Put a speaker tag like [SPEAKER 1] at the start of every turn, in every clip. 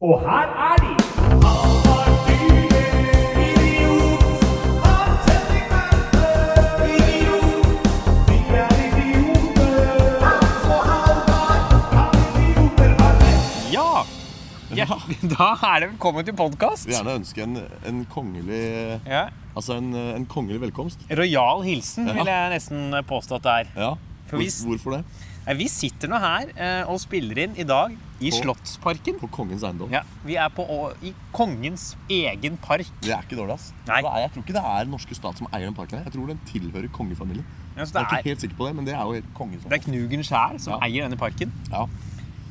[SPEAKER 1] Og her er de!
[SPEAKER 2] Ja! ja! Da er det velkommen til podkast.
[SPEAKER 3] vil gjerne ønske en, en kongelig
[SPEAKER 2] Ja.
[SPEAKER 3] Altså en, en kongelig velkomst.
[SPEAKER 2] Rojal hilsen
[SPEAKER 3] Ja.
[SPEAKER 2] vil jeg nesten påstå at det er.
[SPEAKER 3] Ja. Hvor, hvorfor det?
[SPEAKER 2] Nei, Vi sitter nå her eh, og spiller inn i dag i
[SPEAKER 3] På-
[SPEAKER 2] Slottsparken.
[SPEAKER 3] På kongens eiendom.
[SPEAKER 2] Ja, Vi er på, i kongens egen park.
[SPEAKER 3] Det er ikke dårlig, ass.
[SPEAKER 2] Nei.
[SPEAKER 3] Er, jeg tror ikke det er norske stat som eier den parken. her. Jeg tror den tilhører kongefamilien.
[SPEAKER 2] Ja,
[SPEAKER 3] Jeg er ikke helt sikker på det, men det er jo kongen som
[SPEAKER 2] det er Knugen sjæl som
[SPEAKER 3] Ja.
[SPEAKER 2] eier denne parken.
[SPEAKER 3] Ja.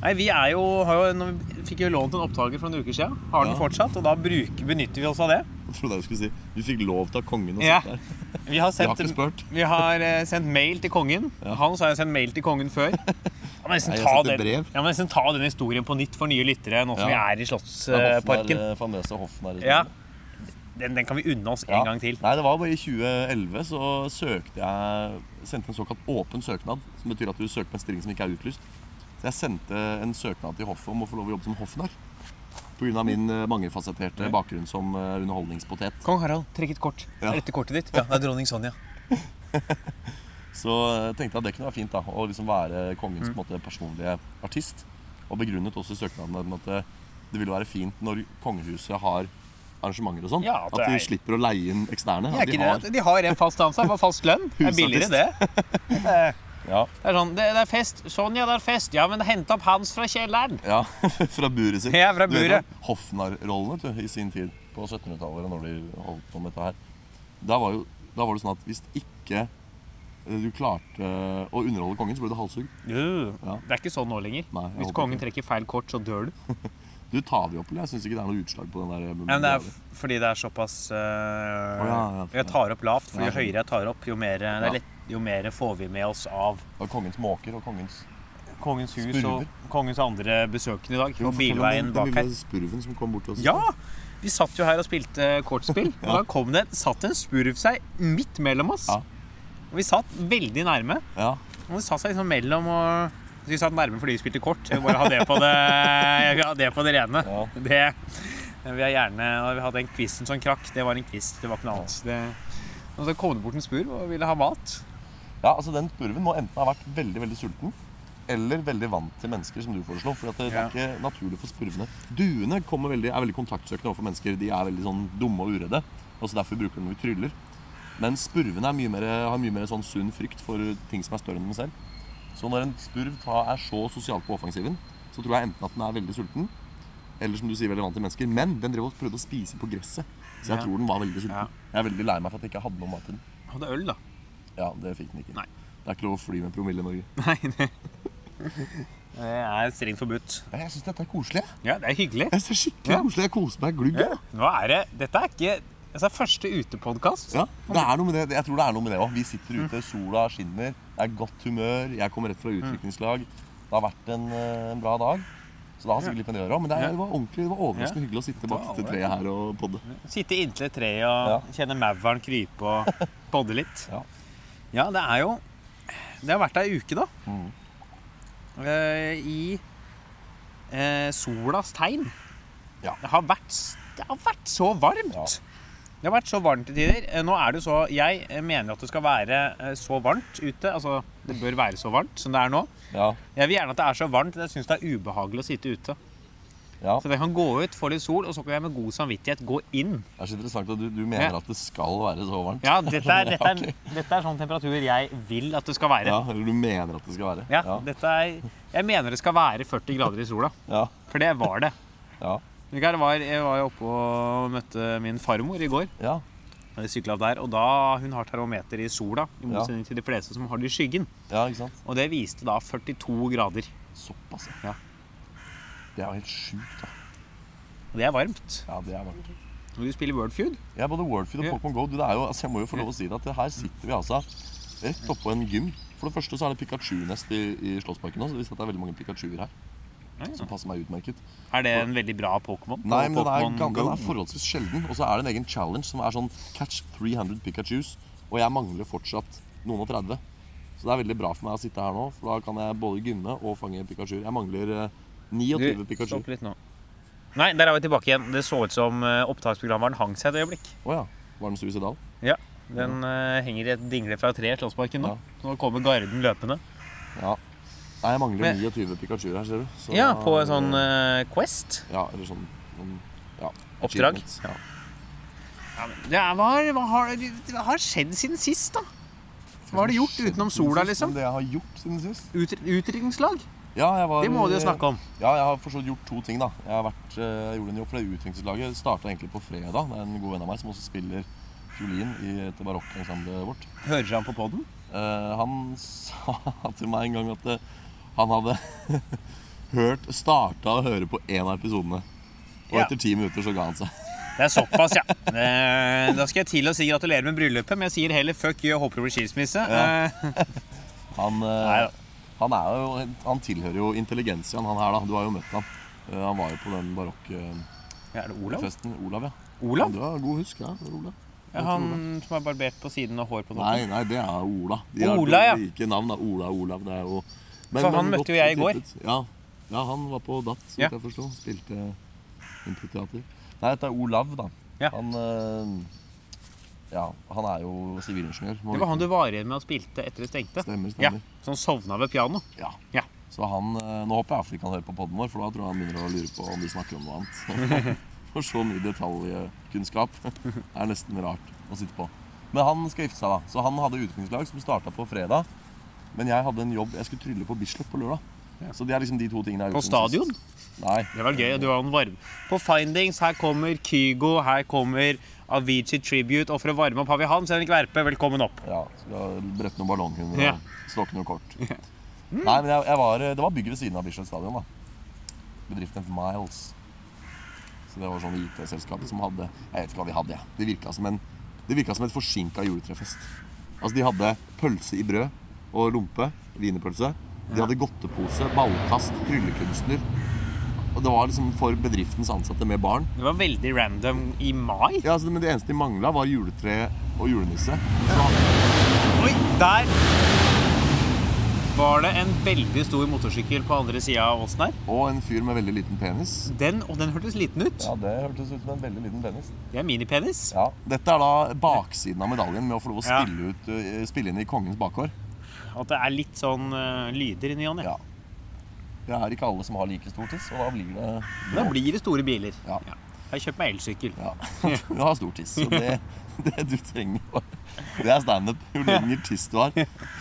[SPEAKER 2] Nei, Vi er jo, har jo vi fikk jo lånt en opptaker for noen uker siden. Har den fortsatt, og da bruker, benytter vi oss av det.
[SPEAKER 3] Jeg trodde jeg skulle si Vi fikk lov til av kongen å
[SPEAKER 2] Ja.
[SPEAKER 3] sitte der.
[SPEAKER 2] Vi har
[SPEAKER 3] Vi har ikke spurt.
[SPEAKER 2] vi har uh, sendt mail til kongen.
[SPEAKER 3] Ja.
[SPEAKER 2] Hans har jeg sendt mail til kongen før. Jeg må nesten
[SPEAKER 3] jeg
[SPEAKER 2] ta, den, jeg må nesten ta den historien på nytt for nye lyttere nå som
[SPEAKER 3] Ja.
[SPEAKER 2] vi er i Slottsparken.
[SPEAKER 3] Hoffen er, famøse Hoffen er
[SPEAKER 2] Ja. Den, den kan vi unne oss en
[SPEAKER 3] Ja.
[SPEAKER 2] gang til.
[SPEAKER 3] Nei, det var bare i 2011 så søkte jeg Sendte en såkalt åpen søknad. Som betyr at du søker på en stilling som ikke er utlyst. Så jeg sendte en søknad til hoffet om å få lov å jobbe som hoffnarr. Pga. min eh, mangefasetterte bakgrunn som eh, underholdningspotet.
[SPEAKER 2] Kong Harald, trekk et kort.
[SPEAKER 3] Ja.
[SPEAKER 2] Dette kortet ditt? Ja, det er dronning Sonja.
[SPEAKER 3] Så eh, tenkte jeg at det kunne være fint da, å liksom være kongens
[SPEAKER 2] Mm.
[SPEAKER 3] på en måte, personlige artist. Og begrunnet også i søknaden med at det, det ville være fint når kongehuset har arrangementer og sånn.
[SPEAKER 2] Ja, at
[SPEAKER 3] at de
[SPEAKER 2] er-
[SPEAKER 3] slipper å leie inn eksterne.
[SPEAKER 2] Ja,
[SPEAKER 3] at de har,
[SPEAKER 2] de har en fast ansatt for fast lønn. Det er billigere, det.
[SPEAKER 3] Ja,
[SPEAKER 2] det er sånn, det, det er fest. Sonja, det er fest. Ja, men hent opp Hans fra kjelleren.
[SPEAKER 3] ja, fra buret sitt.
[SPEAKER 2] Ja, fra buret.
[SPEAKER 3] vet i sin tid på 1700-tallet, når de holdt på med dette her. Da var, jo, da var det sånn at hvis ikke eh, du klarte å underholde kongen, så ble du halshugd. Ja.
[SPEAKER 2] Det er ikke sånn nå lenger.
[SPEAKER 3] Nei,
[SPEAKER 2] Hvis kongen
[SPEAKER 3] ikke.
[SPEAKER 2] trekker feil kort, så dør du.
[SPEAKER 3] Du tar vi opp, eller? Jeg syns ikke det er noe utslag på den der.
[SPEAKER 2] Men det er fordi det er såpass uh,
[SPEAKER 3] ja, ja, for-
[SPEAKER 2] Jeg tar opp lavt, for jo høyere jeg tar opp, jo mer, det er lett, jo mer får vi med oss av
[SPEAKER 3] Og kongens måker og kongens
[SPEAKER 2] kongens hus
[SPEAKER 3] Spurver.
[SPEAKER 2] og kongens andre besøkende i dag.
[SPEAKER 3] Jo,
[SPEAKER 2] bilveien bak her.
[SPEAKER 3] spurven som kom bort til oss.
[SPEAKER 2] Ja! Vi satt jo her og spilte kortspill, og da kom det, satt en spurv seg midt mellom oss.
[SPEAKER 3] Ja.
[SPEAKER 2] Og vi satt veldig nærme.
[SPEAKER 3] Ja.
[SPEAKER 2] Og det satt seg liksom mellom og Vi satt nærme fordi vi spilte kort. Jeg bare ha det på det, jeg vil ha det, på det rene.
[SPEAKER 3] Ja.
[SPEAKER 2] Det, vi har gjerne, og vi hadde en quizen som krakk. Det var en quiz. Det var ikke noe annet. Det, og så kom det bort en spurv og ville ha mat.
[SPEAKER 3] Ja, altså Den spurven må enten ha vært veldig veldig sulten eller veldig vant til mennesker, som du foreslo. For det, det er ikke naturlig for spurvene. Duene veldig, er veldig kontaktsøkende overfor mennesker. De er veldig sånn dumme og uredde. Og så Derfor bruker de når vi tryller. Men spurvene mye mer, har mye mer sånn sunn frykt for ting som er større enn dem selv. Så når en spurv tar, er så sosialt på offensiven, så tror jeg enten at den er veldig sulten, eller som du sier, veldig vant til mennesker. Men den drev og prøvde å spise på gresset. Så jeg
[SPEAKER 2] Ja.
[SPEAKER 3] tror den var veldig sulten.
[SPEAKER 2] Ja.
[SPEAKER 3] Jeg er veldig lei meg for at jeg ikke hadde noe mat til den.
[SPEAKER 2] Hadde øl, da.
[SPEAKER 3] Ja, det fikk den ikke.
[SPEAKER 2] Nei.
[SPEAKER 3] Det er ikke lov å fly med promille i Norge.
[SPEAKER 2] Nei, det, det er strengt forbudt.
[SPEAKER 3] Ja, jeg syns dette er koselig.
[SPEAKER 2] Ja, det er hyggelig.
[SPEAKER 3] Jeg synes det er skikkelig koselig. Jeg koser meg glugg.
[SPEAKER 2] Ja. Nå er det Dette er ikke altså, første utepodkast.
[SPEAKER 3] Ja, det er noe med det. Jeg tror det er noe med det òg. Vi sitter ute, sola skinner, det er godt humør. Jeg kommer rett fra utviklingslag. Det har vært en, eh, en bra dag. Så det har sikkert litt med det å gjøre. Men det, er, det var ordentlig, det var overraskende
[SPEAKER 2] Ja.
[SPEAKER 3] hyggelig å sitte bak
[SPEAKER 2] dette
[SPEAKER 3] treet her og podde.
[SPEAKER 2] Sitte inntil et tre og
[SPEAKER 3] Ja.
[SPEAKER 2] kjenne mauren krype og podde litt.
[SPEAKER 3] Ja.
[SPEAKER 2] Ja, det er jo Det har vært ei uke, da.
[SPEAKER 3] Mm.
[SPEAKER 2] Eh, I eh, solas tegn.
[SPEAKER 3] Ja.
[SPEAKER 2] Det har vært Det har vært så varmt.
[SPEAKER 3] Ja.
[SPEAKER 2] Det har vært så varmt til tider. Eh, Nå er det så Jeg eh, mener at det skal være eh, så varmt ute. Altså, det bør være så varmt som det er nå.
[SPEAKER 3] Ja,
[SPEAKER 2] Jeg vil gjerne at det er så varmt. Jeg syns det er ubehagelig å sitte ute.
[SPEAKER 3] Ja.
[SPEAKER 2] Så jeg kan gå ut, få litt sol, og så kan jeg med god samvittighet gå inn.
[SPEAKER 3] Det er så interessant at du, du mener
[SPEAKER 2] Ja.
[SPEAKER 3] at det skal være så varmt.
[SPEAKER 2] Ja, dette er, dette, er, dette er sånn temperatur jeg vil at det skal være.
[SPEAKER 3] Ja, Eller du mener at det skal være.
[SPEAKER 2] Ja,
[SPEAKER 3] ja.
[SPEAKER 2] dette er, jeg mener det skal være 40 grader i sola.
[SPEAKER 3] ja.
[SPEAKER 2] For det var det.
[SPEAKER 3] ja.
[SPEAKER 2] Jeg var, jeg var oppe og møtte min farmor i går.
[SPEAKER 3] ja.
[SPEAKER 2] Syklet opp der, og da Hun har termometer i sola, i motsetning til de fleste som har det i skyggen.
[SPEAKER 3] ja ikke sant?
[SPEAKER 2] Og det viste da 42 grader.
[SPEAKER 3] Såpass,
[SPEAKER 2] Ja.
[SPEAKER 3] Det er jo helt sjukt, da.
[SPEAKER 2] Og det er varmt.
[SPEAKER 3] Ja, det er varmt.
[SPEAKER 2] Og du spiller Wordfeud.
[SPEAKER 3] Food? Ja, både Wordfeed og
[SPEAKER 2] Ja.
[SPEAKER 3] Pokémon Go. Du, det er jo, altså, jeg må jo få lov å si det at her sitter vi altså rett oppå en gym. For det første så er det Pikachu-nest i, i Slottsparken nå, så det viser at det er veldig mange Pikachuer her. Som passer meg utmerket.
[SPEAKER 2] Er det en veldig bra Pokémon?
[SPEAKER 3] Nei, men den er, den er forholdsvis sjelden. Og så er det en egen challenge som er sånn catch 300 Pikachus. Og jeg mangler fortsatt noen og 30. Så det er veldig bra for meg å sitte her nå, for da kan jeg både gymme og fange Pikachu. Jeg mangler eh, 29
[SPEAKER 2] Du,
[SPEAKER 3] Pikachu.
[SPEAKER 2] Stopp litt nå. Nei, der er vi tilbake igjen. Det så ut som eh, opptaksprogramvaren hang seg et øyeblikk.
[SPEAKER 3] Å ja. Var den suicidal?
[SPEAKER 2] Ja. Den uh, henger i et dingle fra tre i Slottsparken nå. Nå kommer garden løpende.
[SPEAKER 3] Ja. Nei, jeg mangler
[SPEAKER 2] Men-
[SPEAKER 3] 29 Pikachu her, ser du. Så-
[SPEAKER 2] Ja, på en sånn uh, Quest.
[SPEAKER 3] Ja, eller sånn, sånn ja,
[SPEAKER 2] Oppdrag?
[SPEAKER 3] Ja.
[SPEAKER 2] Ja, men det er, hva, har, hva, har, skjedd siden sist, da? Hva har du gjort utenom sola, liksom?
[SPEAKER 3] Det jeg har gjort siden sist
[SPEAKER 2] Ut, utdrikningslag?
[SPEAKER 3] Ja, jeg var
[SPEAKER 2] Det må du jo snakke om.
[SPEAKER 3] Ja, jeg har for gjort to ting, da. Jeg har vært, eh, jeg gjorde en jobb for det utviklingslaget. Starta egentlig på fredag. Det er en god venn av meg som også spiller fiolin i et barokkensemblet vårt.
[SPEAKER 2] Hører han på poden?
[SPEAKER 3] Eh, han sa til meg en gang at det, han hadde hørt starta å høre på én av episodene. Og
[SPEAKER 2] Ja.
[SPEAKER 3] etter ti minutter så ga han seg.
[SPEAKER 2] Det er såpass, ja. Eh, Da skal jeg til å si gratulerer med bryllupet, men jeg sier heller fuck you og håper det blir skilsmisse.
[SPEAKER 3] Ja.
[SPEAKER 2] Eh,
[SPEAKER 3] Han, eh,
[SPEAKER 2] Nei.
[SPEAKER 3] Han, er jo, han tilhører jo intelligensiaen, han her, da. Du har jo møtt han. Eh, han var jo på den barokke
[SPEAKER 2] Ja, er det Olav?
[SPEAKER 3] Olav, ja.
[SPEAKER 2] Olav?
[SPEAKER 3] Ja, du har god husk, ja. Olav.
[SPEAKER 2] Ja, han som er barbert på siden og hår på
[SPEAKER 3] Nei,
[SPEAKER 2] toppen?
[SPEAKER 3] nei, det er Ola. De har
[SPEAKER 2] Ola, ja.
[SPEAKER 3] like navn, da. Ola Olav. Det er jo
[SPEAKER 2] Så han møtte jo jeg i går.
[SPEAKER 3] Ja. ja, han var på DAT, så
[SPEAKER 2] Ja.
[SPEAKER 3] jeg forsto. Spilte improteater. Nei, dette er Olav, da.
[SPEAKER 2] Ja.
[SPEAKER 3] Han eh, Ja, han er jo sivilingeniør.
[SPEAKER 2] Det var han du var igjen med og spilte etter det stengte?
[SPEAKER 3] Stemmer,
[SPEAKER 2] Ja,
[SPEAKER 3] stemmer.
[SPEAKER 2] Så han sovna ved piano?
[SPEAKER 3] Ja.
[SPEAKER 2] Ja.
[SPEAKER 3] Så han, eh, Nå håper jeg Afrik kan høre på poden vår, for da tror jeg han begynner å lure på om vi snakker om noe annet. For så mye detaljkunnskap er nesten rart å sitte på. Men han skal gifte seg, da. Så han hadde utviklingslag som starta på fredag. Men jeg hadde en jobb Jeg skulle trylle på Bislett på lørdag. Så det er liksom de to tingene jeg har
[SPEAKER 2] På
[SPEAKER 3] gjort På
[SPEAKER 2] stadion?
[SPEAKER 3] Nei.
[SPEAKER 2] Det var gøy. Du var en varm. På Findings her kommer Kygo, her kommer Avicii Tribute. Og for å varme opp har vi Hans Henrik Verpe. Velkommen opp.
[SPEAKER 3] Ja, skal brette noen ballonghunder
[SPEAKER 2] Ja.
[SPEAKER 3] og stokke noe kort. Nei, men jeg, jeg var, det var bygget ved siden av Bislett stadion. da Bedriften het Miles. Så det var sånn IT-selskap som hadde Jeg vet ikke hva de hadde. jeg. Det virka som, en, det virket som et forsinka juletrefest. Altså, de hadde pølse i brød og lompe. Wienerpølse. De hadde godtepose, ballkast, tryllekunstner. Og det var liksom for bedriftens ansatte med barn.
[SPEAKER 2] Det var veldig random i mai.
[SPEAKER 3] Ja, altså, Men det eneste de mangla, var juletre og julenisse. Så
[SPEAKER 2] Oi, der var det en veldig stor motorsykkel på andre sida av åsen her.
[SPEAKER 3] Og en fyr med veldig liten penis.
[SPEAKER 2] Den, og den hørtes liten ut.
[SPEAKER 3] Ja, det hørtes ut som en veldig liten penis.
[SPEAKER 2] Det er minipenis.
[SPEAKER 3] Ja, Dette er da baksiden av medaljen med å få lov å spille, ut, eh, spille inn i Kongens bakgård.
[SPEAKER 2] At det er litt sånn uh, lyder i ny og ne.
[SPEAKER 3] Ja. Det er ikke alle som har like stor tiss, og da blir det
[SPEAKER 2] Da blir det store biler.
[SPEAKER 3] Ja.
[SPEAKER 2] Jeg har kjøpt meg elsykkel.
[SPEAKER 3] Ja, du har stor tiss, og det, det du trenger Det er standup. Jo lenger tiss du har,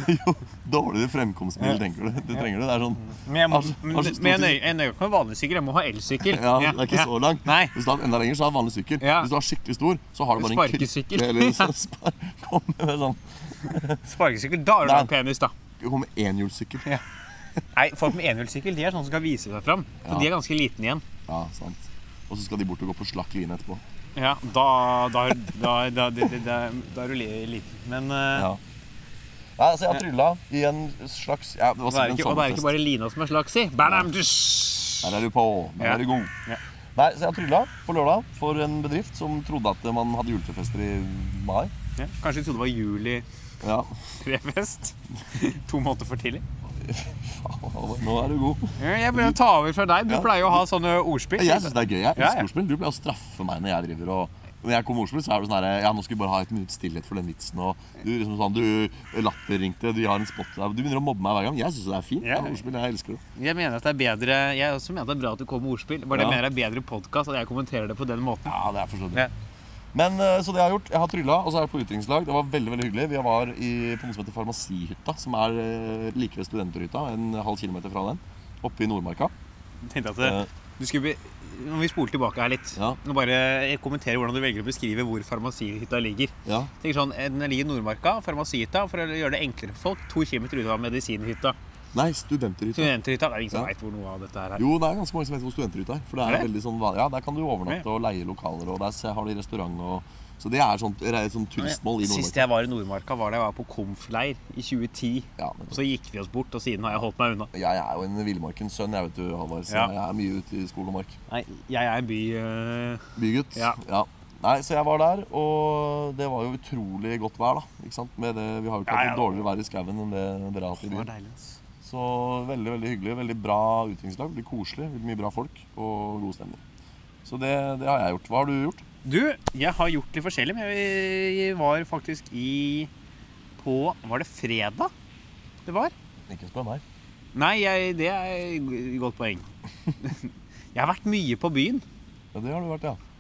[SPEAKER 3] jo dårligere fremkomstmiddel tenker du. Det trenger du. Det er sånn
[SPEAKER 2] Men jeg, må,
[SPEAKER 3] Har
[SPEAKER 2] men,
[SPEAKER 3] så
[SPEAKER 2] nøyer ikke med vanlig sykkel, jeg må ha elsykkel.
[SPEAKER 3] Ja, det er ikke så langt.
[SPEAKER 2] Nei.
[SPEAKER 3] Hvis du har enda lenger, så har du vanlig sykkel. Hvis du har skikkelig stor, så har du bare en
[SPEAKER 2] Sparkesykkel.
[SPEAKER 3] Eller så spar, kommer med sånn
[SPEAKER 2] Sparkesykkel, da har du
[SPEAKER 3] Nei.
[SPEAKER 2] penis, da.
[SPEAKER 3] Hun med enhjulssykkel.
[SPEAKER 2] Ja. Nei, folk med enhjulssykkel de er sånne som skal vise seg fram. Så
[SPEAKER 3] Ja.
[SPEAKER 2] de er ganske liten igjen.
[SPEAKER 3] Ja, sant. Og så skal de bort og gå på slakk line etterpå.
[SPEAKER 2] Ja, da, da, da, da, da, da, da er du li- liten. Men eh,
[SPEAKER 3] Ja. Nei, altså, jeg har trylla i en slags ja, Det var
[SPEAKER 2] det er
[SPEAKER 3] sikkert en
[SPEAKER 2] ikke, og det er ikke bare Lina som er slags i. Dusch.
[SPEAKER 3] Der er du på. Der
[SPEAKER 2] Ja.
[SPEAKER 3] er du god.
[SPEAKER 2] Ja.
[SPEAKER 3] Nei, så jeg har trylla på lørdag for en bedrift som trodde at man hadde juletrefester i mai.
[SPEAKER 2] Ja, kanskje de trodde det var juli
[SPEAKER 3] Ja,
[SPEAKER 2] trefest. to måneder for tidlig.
[SPEAKER 3] nå er du god.
[SPEAKER 2] Jeg begynner å ta over fra deg. Du
[SPEAKER 3] Ja.
[SPEAKER 2] pleier å ha sånne ordspill.
[SPEAKER 3] Jeg syns det er gøy. Jeg elsker
[SPEAKER 2] ja.
[SPEAKER 3] ordspill. Du pleier å straffe meg når jeg driver og når jeg kommer med ordspill, så er det sånn her Ja, nå skal vi bare ha et minutt stillhet for den vitsen, og du liksom sånn Du latterringte, du har en spot der Du begynner å mobbe meg hver gang. Jeg syns det er fint.
[SPEAKER 2] Ja.
[SPEAKER 3] Ja. Ordspill, jeg elsker det.
[SPEAKER 2] Jeg mener at det er bedre Jeg også mener at det er bra at du kommer med ordspill. Bare det
[SPEAKER 3] Ja.
[SPEAKER 2] mener jeg er bedre podkast at jeg kommenterer det på den måten.
[SPEAKER 3] Ja, det er forståelig. Men eh, så det jeg har gjort, jeg har trylla, og så er jeg på utdrikningslag. Det var veldig veldig hyggelig. Vi var i, på noe som heter Farmasihytta, som er eh, like ved Studenterhytta, en halv kilometer fra den, oppe i Nordmarka.
[SPEAKER 2] Jeg tenkte at
[SPEAKER 3] Eh,
[SPEAKER 2] du skulle bli Når vi spoler tilbake her litt
[SPEAKER 3] Ja.
[SPEAKER 2] Nå bare kommentere hvordan du velger å beskrive hvor farmasihytta ligger.
[SPEAKER 3] ja.
[SPEAKER 2] Tenk sånn, Den ligger i Nordmarka, farmasihytta, for å gjøre det enklere for folk. To kilometer unna medisinhytta.
[SPEAKER 3] Nei, Studenterhytta.
[SPEAKER 2] Studenterhytta, det er ingen som
[SPEAKER 3] Ja.
[SPEAKER 2] veit hvor noe av dette her er.
[SPEAKER 3] Jo, det er ganske mange som vet hvor Studenterhytta er. For det er,
[SPEAKER 2] Er det?
[SPEAKER 3] veldig sånn. Ja, Der kan du overnatte og leie lokaler, og der har de restaurant og Så det er sånt, er sånt turistmål i
[SPEAKER 2] Sist jeg var i Nordmarka, var da jeg var på Komf-leir i 2010.
[SPEAKER 3] Ja,
[SPEAKER 2] Og så gikk vi oss bort, og siden har jeg holdt meg unna.
[SPEAKER 3] jeg er jo en villmarkens sønn, jeg vet du, Halvard. Så
[SPEAKER 2] Ja.
[SPEAKER 3] jeg er mye ute i skog og mark.
[SPEAKER 2] Nei, jeg er by øh,
[SPEAKER 3] Bygutt.
[SPEAKER 2] Ja.
[SPEAKER 3] Nei, så jeg var der, og det var jo utrolig godt vær, da. Ikke sant? Med det, vi har jo ikke hatt
[SPEAKER 2] ja.
[SPEAKER 3] ja. dårligere vær i skauen enn det dere har hatt i byen. Så veldig veldig hyggelig. Veldig bra utviklingslag. Veldig koselig. Veldig mye bra folk og god stemning. Så det, det har jeg gjort. Hva har du gjort?
[SPEAKER 2] Du, jeg har gjort litt forskjellig, men jeg var faktisk i På Var det fredag det var?
[SPEAKER 3] Ikke spør meg.
[SPEAKER 2] Nei, jeg, det er et godt poeng. Jeg har vært mye på byen.
[SPEAKER 3] Ja, det har du vært, ja.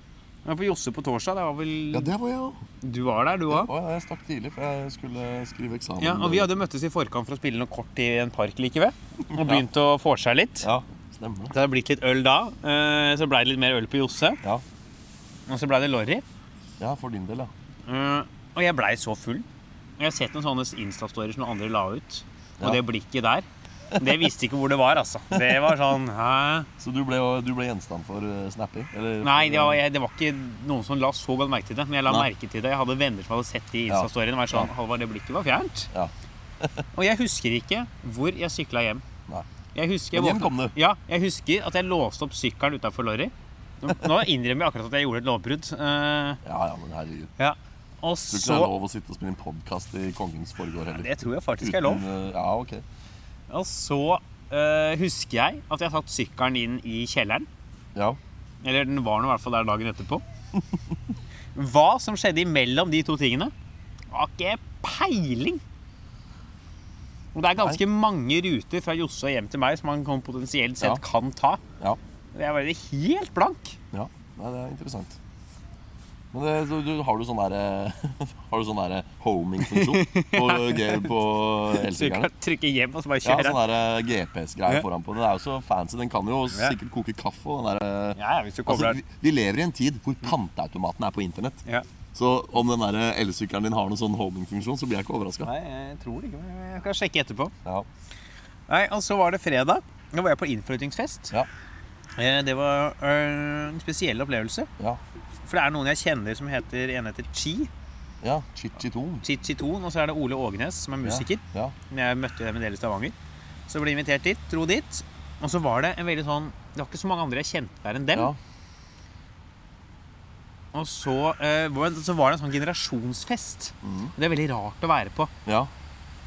[SPEAKER 2] Jeg var på Josse på torsdag. Det var vel
[SPEAKER 3] Ja, det var jeg òg.
[SPEAKER 2] Du var der, du òg?
[SPEAKER 3] Ja, jeg stakk tidlig, for jeg skulle skrive eksamen.
[SPEAKER 2] Ja, og vi hadde møttes i forkant for å spille noe kort i en park like ved. Og begynt å få seg litt.
[SPEAKER 3] Ja, stemmer Så
[SPEAKER 2] Det har blitt litt øl da. eh, Så blei det litt mer øl på Josse.
[SPEAKER 3] Ja.
[SPEAKER 2] Og så blei det Lorry.
[SPEAKER 3] ja, for din del, ja.
[SPEAKER 2] Eh, Og jeg blei så full. Jeg har sett noen sånne Insta-stories som noen andre la ut. Og
[SPEAKER 3] Ja.
[SPEAKER 2] det blikket der Det visste ikke hvor det var, altså. Det var sånn Hæ?
[SPEAKER 3] Så du ble, du ble gjenstand for uh, snapping? Eller,
[SPEAKER 2] Nei, det var, jeg, det var ikke noen som la så godt merke til det. Men jeg la
[SPEAKER 3] Nei.
[SPEAKER 2] merke til det. Jeg hadde venner som hadde sett de Insta-storyene. og vært sånn, Halvard, det blikket var fjernt.
[SPEAKER 3] Ja.
[SPEAKER 2] Og jeg husker ikke hvor jeg sykla hjem.
[SPEAKER 3] Nei.
[SPEAKER 2] Jeg husker, jeg
[SPEAKER 3] hjem kom du.
[SPEAKER 2] Ja, jeg husker at jeg låste opp sykkelen utafor Lorry. Nå innrømmer jeg akkurat at jeg gjorde et lovbrudd. Uh,
[SPEAKER 3] Ja, ja, men herregud.
[SPEAKER 2] ja. Og
[SPEAKER 3] Tror ikke det er lov å sitte og spille en podkast i kongens forgård heller.
[SPEAKER 2] Det tror jeg faktisk er lov.
[SPEAKER 3] Uten, uh, ja, ok.
[SPEAKER 2] Og så eh, husker jeg at jeg satt sykkelen inn i kjelleren.
[SPEAKER 3] Ja.
[SPEAKER 2] Eller den var nå i hvert fall der dagen etterpå. Hva som skjedde imellom de to tingene, har ikke peiling. Og det er ganske mange ruter fra Josse og hjem til meg som man kan potensielt sett
[SPEAKER 3] Ja.
[SPEAKER 2] kan ta.
[SPEAKER 3] Ja.
[SPEAKER 2] Jeg var helt blank.
[SPEAKER 3] ja. Nei, det er interessant. Men det, du, du, har du sånn derre Har du sånn derre homing-funksjon på, på
[SPEAKER 2] Så
[SPEAKER 3] elsykkelen?
[SPEAKER 2] trykke hjem og så bare
[SPEAKER 3] Ja, sånn derre GPS-greie foran på. Den er jo så fancy. Den kan jo sikkert koke kaffe. Og den der,
[SPEAKER 2] Ja, ja, hvis du
[SPEAKER 3] altså, vi, vi lever i en tid hvor panteautomaten er på internett.
[SPEAKER 2] ja.
[SPEAKER 3] Så om den elsykkelen din har noen sånn homing-funksjon, så blir jeg ikke overraska.
[SPEAKER 2] Nei, jeg tror det ikke. Jeg kan sjekke etterpå.
[SPEAKER 3] Ja.
[SPEAKER 2] Nei, og så var det fredag. Da var jeg på innflyttingsfest.
[SPEAKER 3] Ja.
[SPEAKER 2] Eh, Det var en spesiell opplevelse.
[SPEAKER 3] Ja.
[SPEAKER 2] For det er noen jeg kjenner som heter En heter Chi.
[SPEAKER 3] ja. Chichiton.
[SPEAKER 2] Chichiton. Og så er det Ole Ågenes, som er musiker.
[SPEAKER 3] Ja.
[SPEAKER 2] Men Jeg møtte dem en del i Stavanger. Så ble jeg invitert dit. Dro dit. Og så var det en veldig sånn Det var ikke så mange andre jeg kjente der enn dem.
[SPEAKER 3] ja.
[SPEAKER 2] Og så, eh, så var det en sånn generasjonsfest.
[SPEAKER 3] Mm.
[SPEAKER 2] Det er veldig rart å være på.
[SPEAKER 3] ja.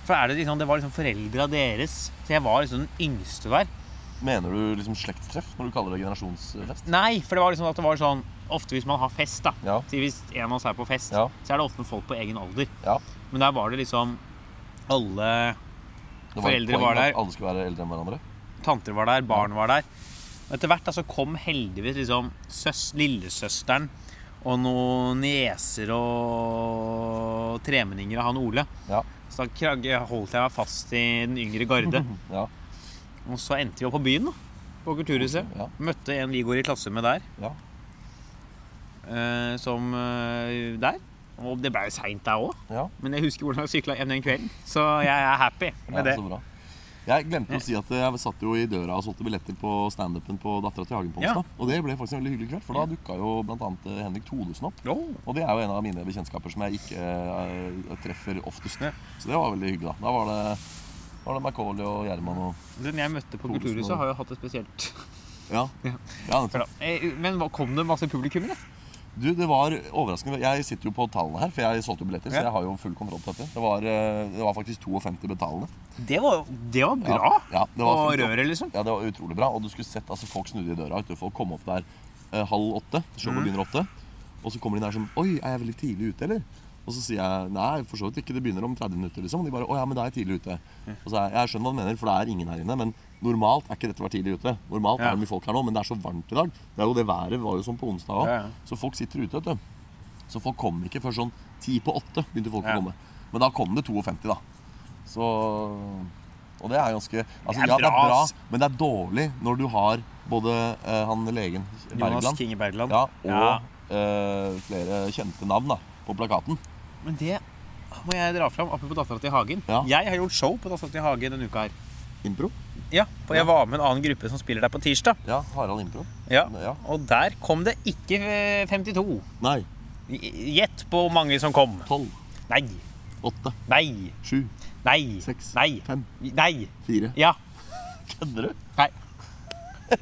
[SPEAKER 2] For er det, liksom, det var liksom foreldra deres. Så jeg var liksom den yngste der.
[SPEAKER 3] Mener du liksom slektstreff når du kaller det generasjonsfest?
[SPEAKER 2] Nei, for det var liksom at det var sånn Ofte hvis man har fest, da.
[SPEAKER 3] Ja.
[SPEAKER 2] Så hvis en av oss er på fest,
[SPEAKER 3] Ja.
[SPEAKER 2] så er det ofte folk på egen alder.
[SPEAKER 3] Ja.
[SPEAKER 2] Men der var det liksom alle
[SPEAKER 3] Det var
[SPEAKER 2] Foreldre var der.
[SPEAKER 3] Alle skulle være eldre enn hverandre.
[SPEAKER 2] tanter var der, barn var der. Og etter hvert da, så kom heldigvis liksom søs, lillesøsteren og noen nieser og tremenninger av han Ole.
[SPEAKER 3] Ja.
[SPEAKER 2] Så da holdt jeg meg fast i den yngre garde.
[SPEAKER 3] Ja.
[SPEAKER 2] Og så endte vi opp på byen, da. På Kulturhuset.
[SPEAKER 3] Ja.
[SPEAKER 2] Møtte en vi går i klasse med der.
[SPEAKER 3] Ja.
[SPEAKER 2] eh, som eh, der. Og det ble jo seint der òg.
[SPEAKER 3] ja.
[SPEAKER 2] Men jeg husker hvordan jeg sykla hjem den kvelden. Så jeg er happy med det.
[SPEAKER 3] så bra. Jeg glemte å si at jeg satt jo i døra og solgte billetter på standupen på Dattera til Hagen på
[SPEAKER 2] Ja.
[SPEAKER 3] onsdag. Og det ble faktisk en veldig hyggelig kveld, for da dukka jo bl.a. Henrik Thodesen opp.
[SPEAKER 2] Oh.
[SPEAKER 3] Og det er jo en av mine bekjentskaper som jeg ikke uh, treffer oftest.
[SPEAKER 2] Ja.
[SPEAKER 3] Så det var veldig hyggelig. Da Da var det, var det Macauley og Gjerman og
[SPEAKER 2] Den jeg møtte på Kulturhuset, har jo hatt det spesielt.
[SPEAKER 3] Ja.
[SPEAKER 2] Ja.
[SPEAKER 3] ja nettopp.
[SPEAKER 2] Eh, Men kom det masse publikum, eller?
[SPEAKER 3] Du, det var overraskende. Jeg sitter jo på tallene her, for jeg solgte jo billetter. Så jeg har jo full kontroll på dette. Det var, eh, det var faktisk 52 betalende.
[SPEAKER 2] Det var, det var bra.
[SPEAKER 3] Ja, det var Og
[SPEAKER 2] røret, liksom.
[SPEAKER 3] Ja, det var utrolig bra. Og du skulle sett altså, folk snudde i døra. Du, folk kom opp der eh, halv åtte. Showet
[SPEAKER 2] mm.
[SPEAKER 3] begynner åtte. Og så kommer de der sånn Oi, er jeg veldig tidlig ute, eller? Og så sier jeg nei, for så vidt ikke. Det begynner om 30 minutter, liksom. Og de bare Å ja, men da er jeg tidlig ute. Og så er jeg, skjønner hva du mener, for det er ingen her inne. Men normalt er ikke dette å være tidlig ute. Normalt
[SPEAKER 2] Ja.
[SPEAKER 3] er det mye folk her nå, men det er så varmt i dag. Det er jo det været var jo sånn på onsdag òg.
[SPEAKER 2] Ja, ja.
[SPEAKER 3] Så folk sitter ute, vet du. Så folk kom ikke før sånn ti på åtte begynte folk å komme. Men da kom det 52, da. Så Og det er ganske altså,
[SPEAKER 2] Det er
[SPEAKER 3] Ja, det er
[SPEAKER 2] bra,
[SPEAKER 3] men det er dårlig når du har både eh, han legen
[SPEAKER 2] Jonas
[SPEAKER 3] Bergland
[SPEAKER 2] Kinge Bergland.
[SPEAKER 3] ja, og
[SPEAKER 2] Ja.
[SPEAKER 3] eh, flere kjente navn da, på plakaten.
[SPEAKER 2] Men det må jeg dra fram. Apropos Dattera til Hagen.
[SPEAKER 3] Ja.
[SPEAKER 2] Jeg har gjort show på Dattera til Hagen denne uka her.
[SPEAKER 3] Impro?
[SPEAKER 2] Ja, for jeg var med en annen gruppe som spiller der på tirsdag.
[SPEAKER 3] Ja, Harald Impro.
[SPEAKER 2] Ja.
[SPEAKER 3] Ja.
[SPEAKER 2] Og der kom det ikke eh, 52.
[SPEAKER 3] Nei.
[SPEAKER 2] Gjett på hvor mange som kom.
[SPEAKER 3] Tolv.
[SPEAKER 2] Nei.
[SPEAKER 3] Åtte.
[SPEAKER 2] Nei.
[SPEAKER 3] Sju.
[SPEAKER 2] Nei.
[SPEAKER 3] Seks.
[SPEAKER 2] Nei.
[SPEAKER 3] Fem.
[SPEAKER 2] Nei.
[SPEAKER 3] Fire.
[SPEAKER 2] Ja.
[SPEAKER 3] Kødder du?
[SPEAKER 2] Nei.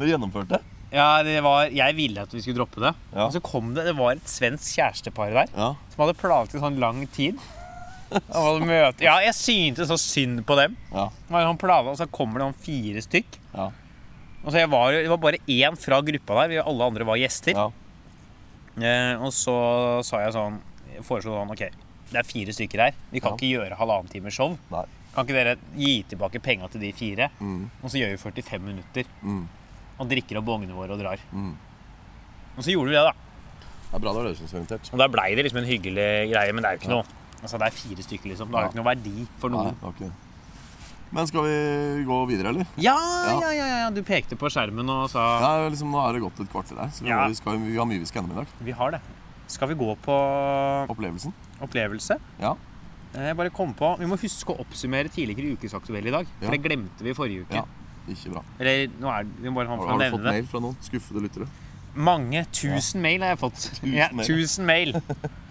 [SPEAKER 3] Dere gjennomførte?
[SPEAKER 2] Ja, det var Jeg ville at vi skulle droppe det.
[SPEAKER 3] Ja.
[SPEAKER 2] Og så kom det Det var et svensk kjærestepar der
[SPEAKER 3] Ja.
[SPEAKER 2] som hadde planlagt i sånn lang tid. Ja, jeg syntes så synd på dem.
[SPEAKER 3] Ja.
[SPEAKER 2] han sånn planlagt, Og så kommer det sånn fire stykk.
[SPEAKER 3] ja.
[SPEAKER 2] så jeg var, det var bare én fra gruppa der. Vi alle andre var gjester.
[SPEAKER 3] Ja.
[SPEAKER 2] Eh, og så sa jeg sånn jeg foreslo sånn OK, det er fire stykker her. Vi kan ikke gjøre halvannen time show.
[SPEAKER 3] Nei.
[SPEAKER 2] Kan ikke dere gi tilbake penga til de fire,
[SPEAKER 3] Mm.
[SPEAKER 2] og så gjør vi 45 minutter
[SPEAKER 3] Mm.
[SPEAKER 2] Og drikker opp bongene våre og drar?
[SPEAKER 3] Mm.
[SPEAKER 2] Og så gjorde vi det, da.
[SPEAKER 3] Det er bra det var løsningsorientert.
[SPEAKER 2] Og da blei det liksom en hyggelig greie, men det er jo ikke noe Altså, det er fire stykker, liksom. Det har jo ikke noe verdi for noen.
[SPEAKER 3] Nei, okay. Men skal vi gå videre, eller?
[SPEAKER 2] Ja,
[SPEAKER 3] Ja.
[SPEAKER 2] ja, ja, ja, du pekte på skjermen og sa
[SPEAKER 3] Ja, liksom, Nå er det gått et kvarter der, så vi,
[SPEAKER 2] Ja.
[SPEAKER 3] vi, skal, vi har mye vi skal gjennom i dag.
[SPEAKER 2] Vi har det. Skal vi gå på
[SPEAKER 3] Opplevelsen.
[SPEAKER 2] opplevelse?
[SPEAKER 3] Ja.
[SPEAKER 2] Eh, Jeg bare kom på Vi må huske å oppsummere tidligere ukesaktuelle i dag. For
[SPEAKER 3] Ja.
[SPEAKER 2] det glemte vi forrige uke.
[SPEAKER 3] Ja. Ikke bra.
[SPEAKER 2] Eller nå er det bare han
[SPEAKER 3] Har,
[SPEAKER 2] for
[SPEAKER 3] har du fått
[SPEAKER 2] det.
[SPEAKER 3] mail fra noen skuffede lyttere?
[SPEAKER 2] Mange tusen mail har jeg fått.
[SPEAKER 3] Tusen
[SPEAKER 2] ja, tusen mail.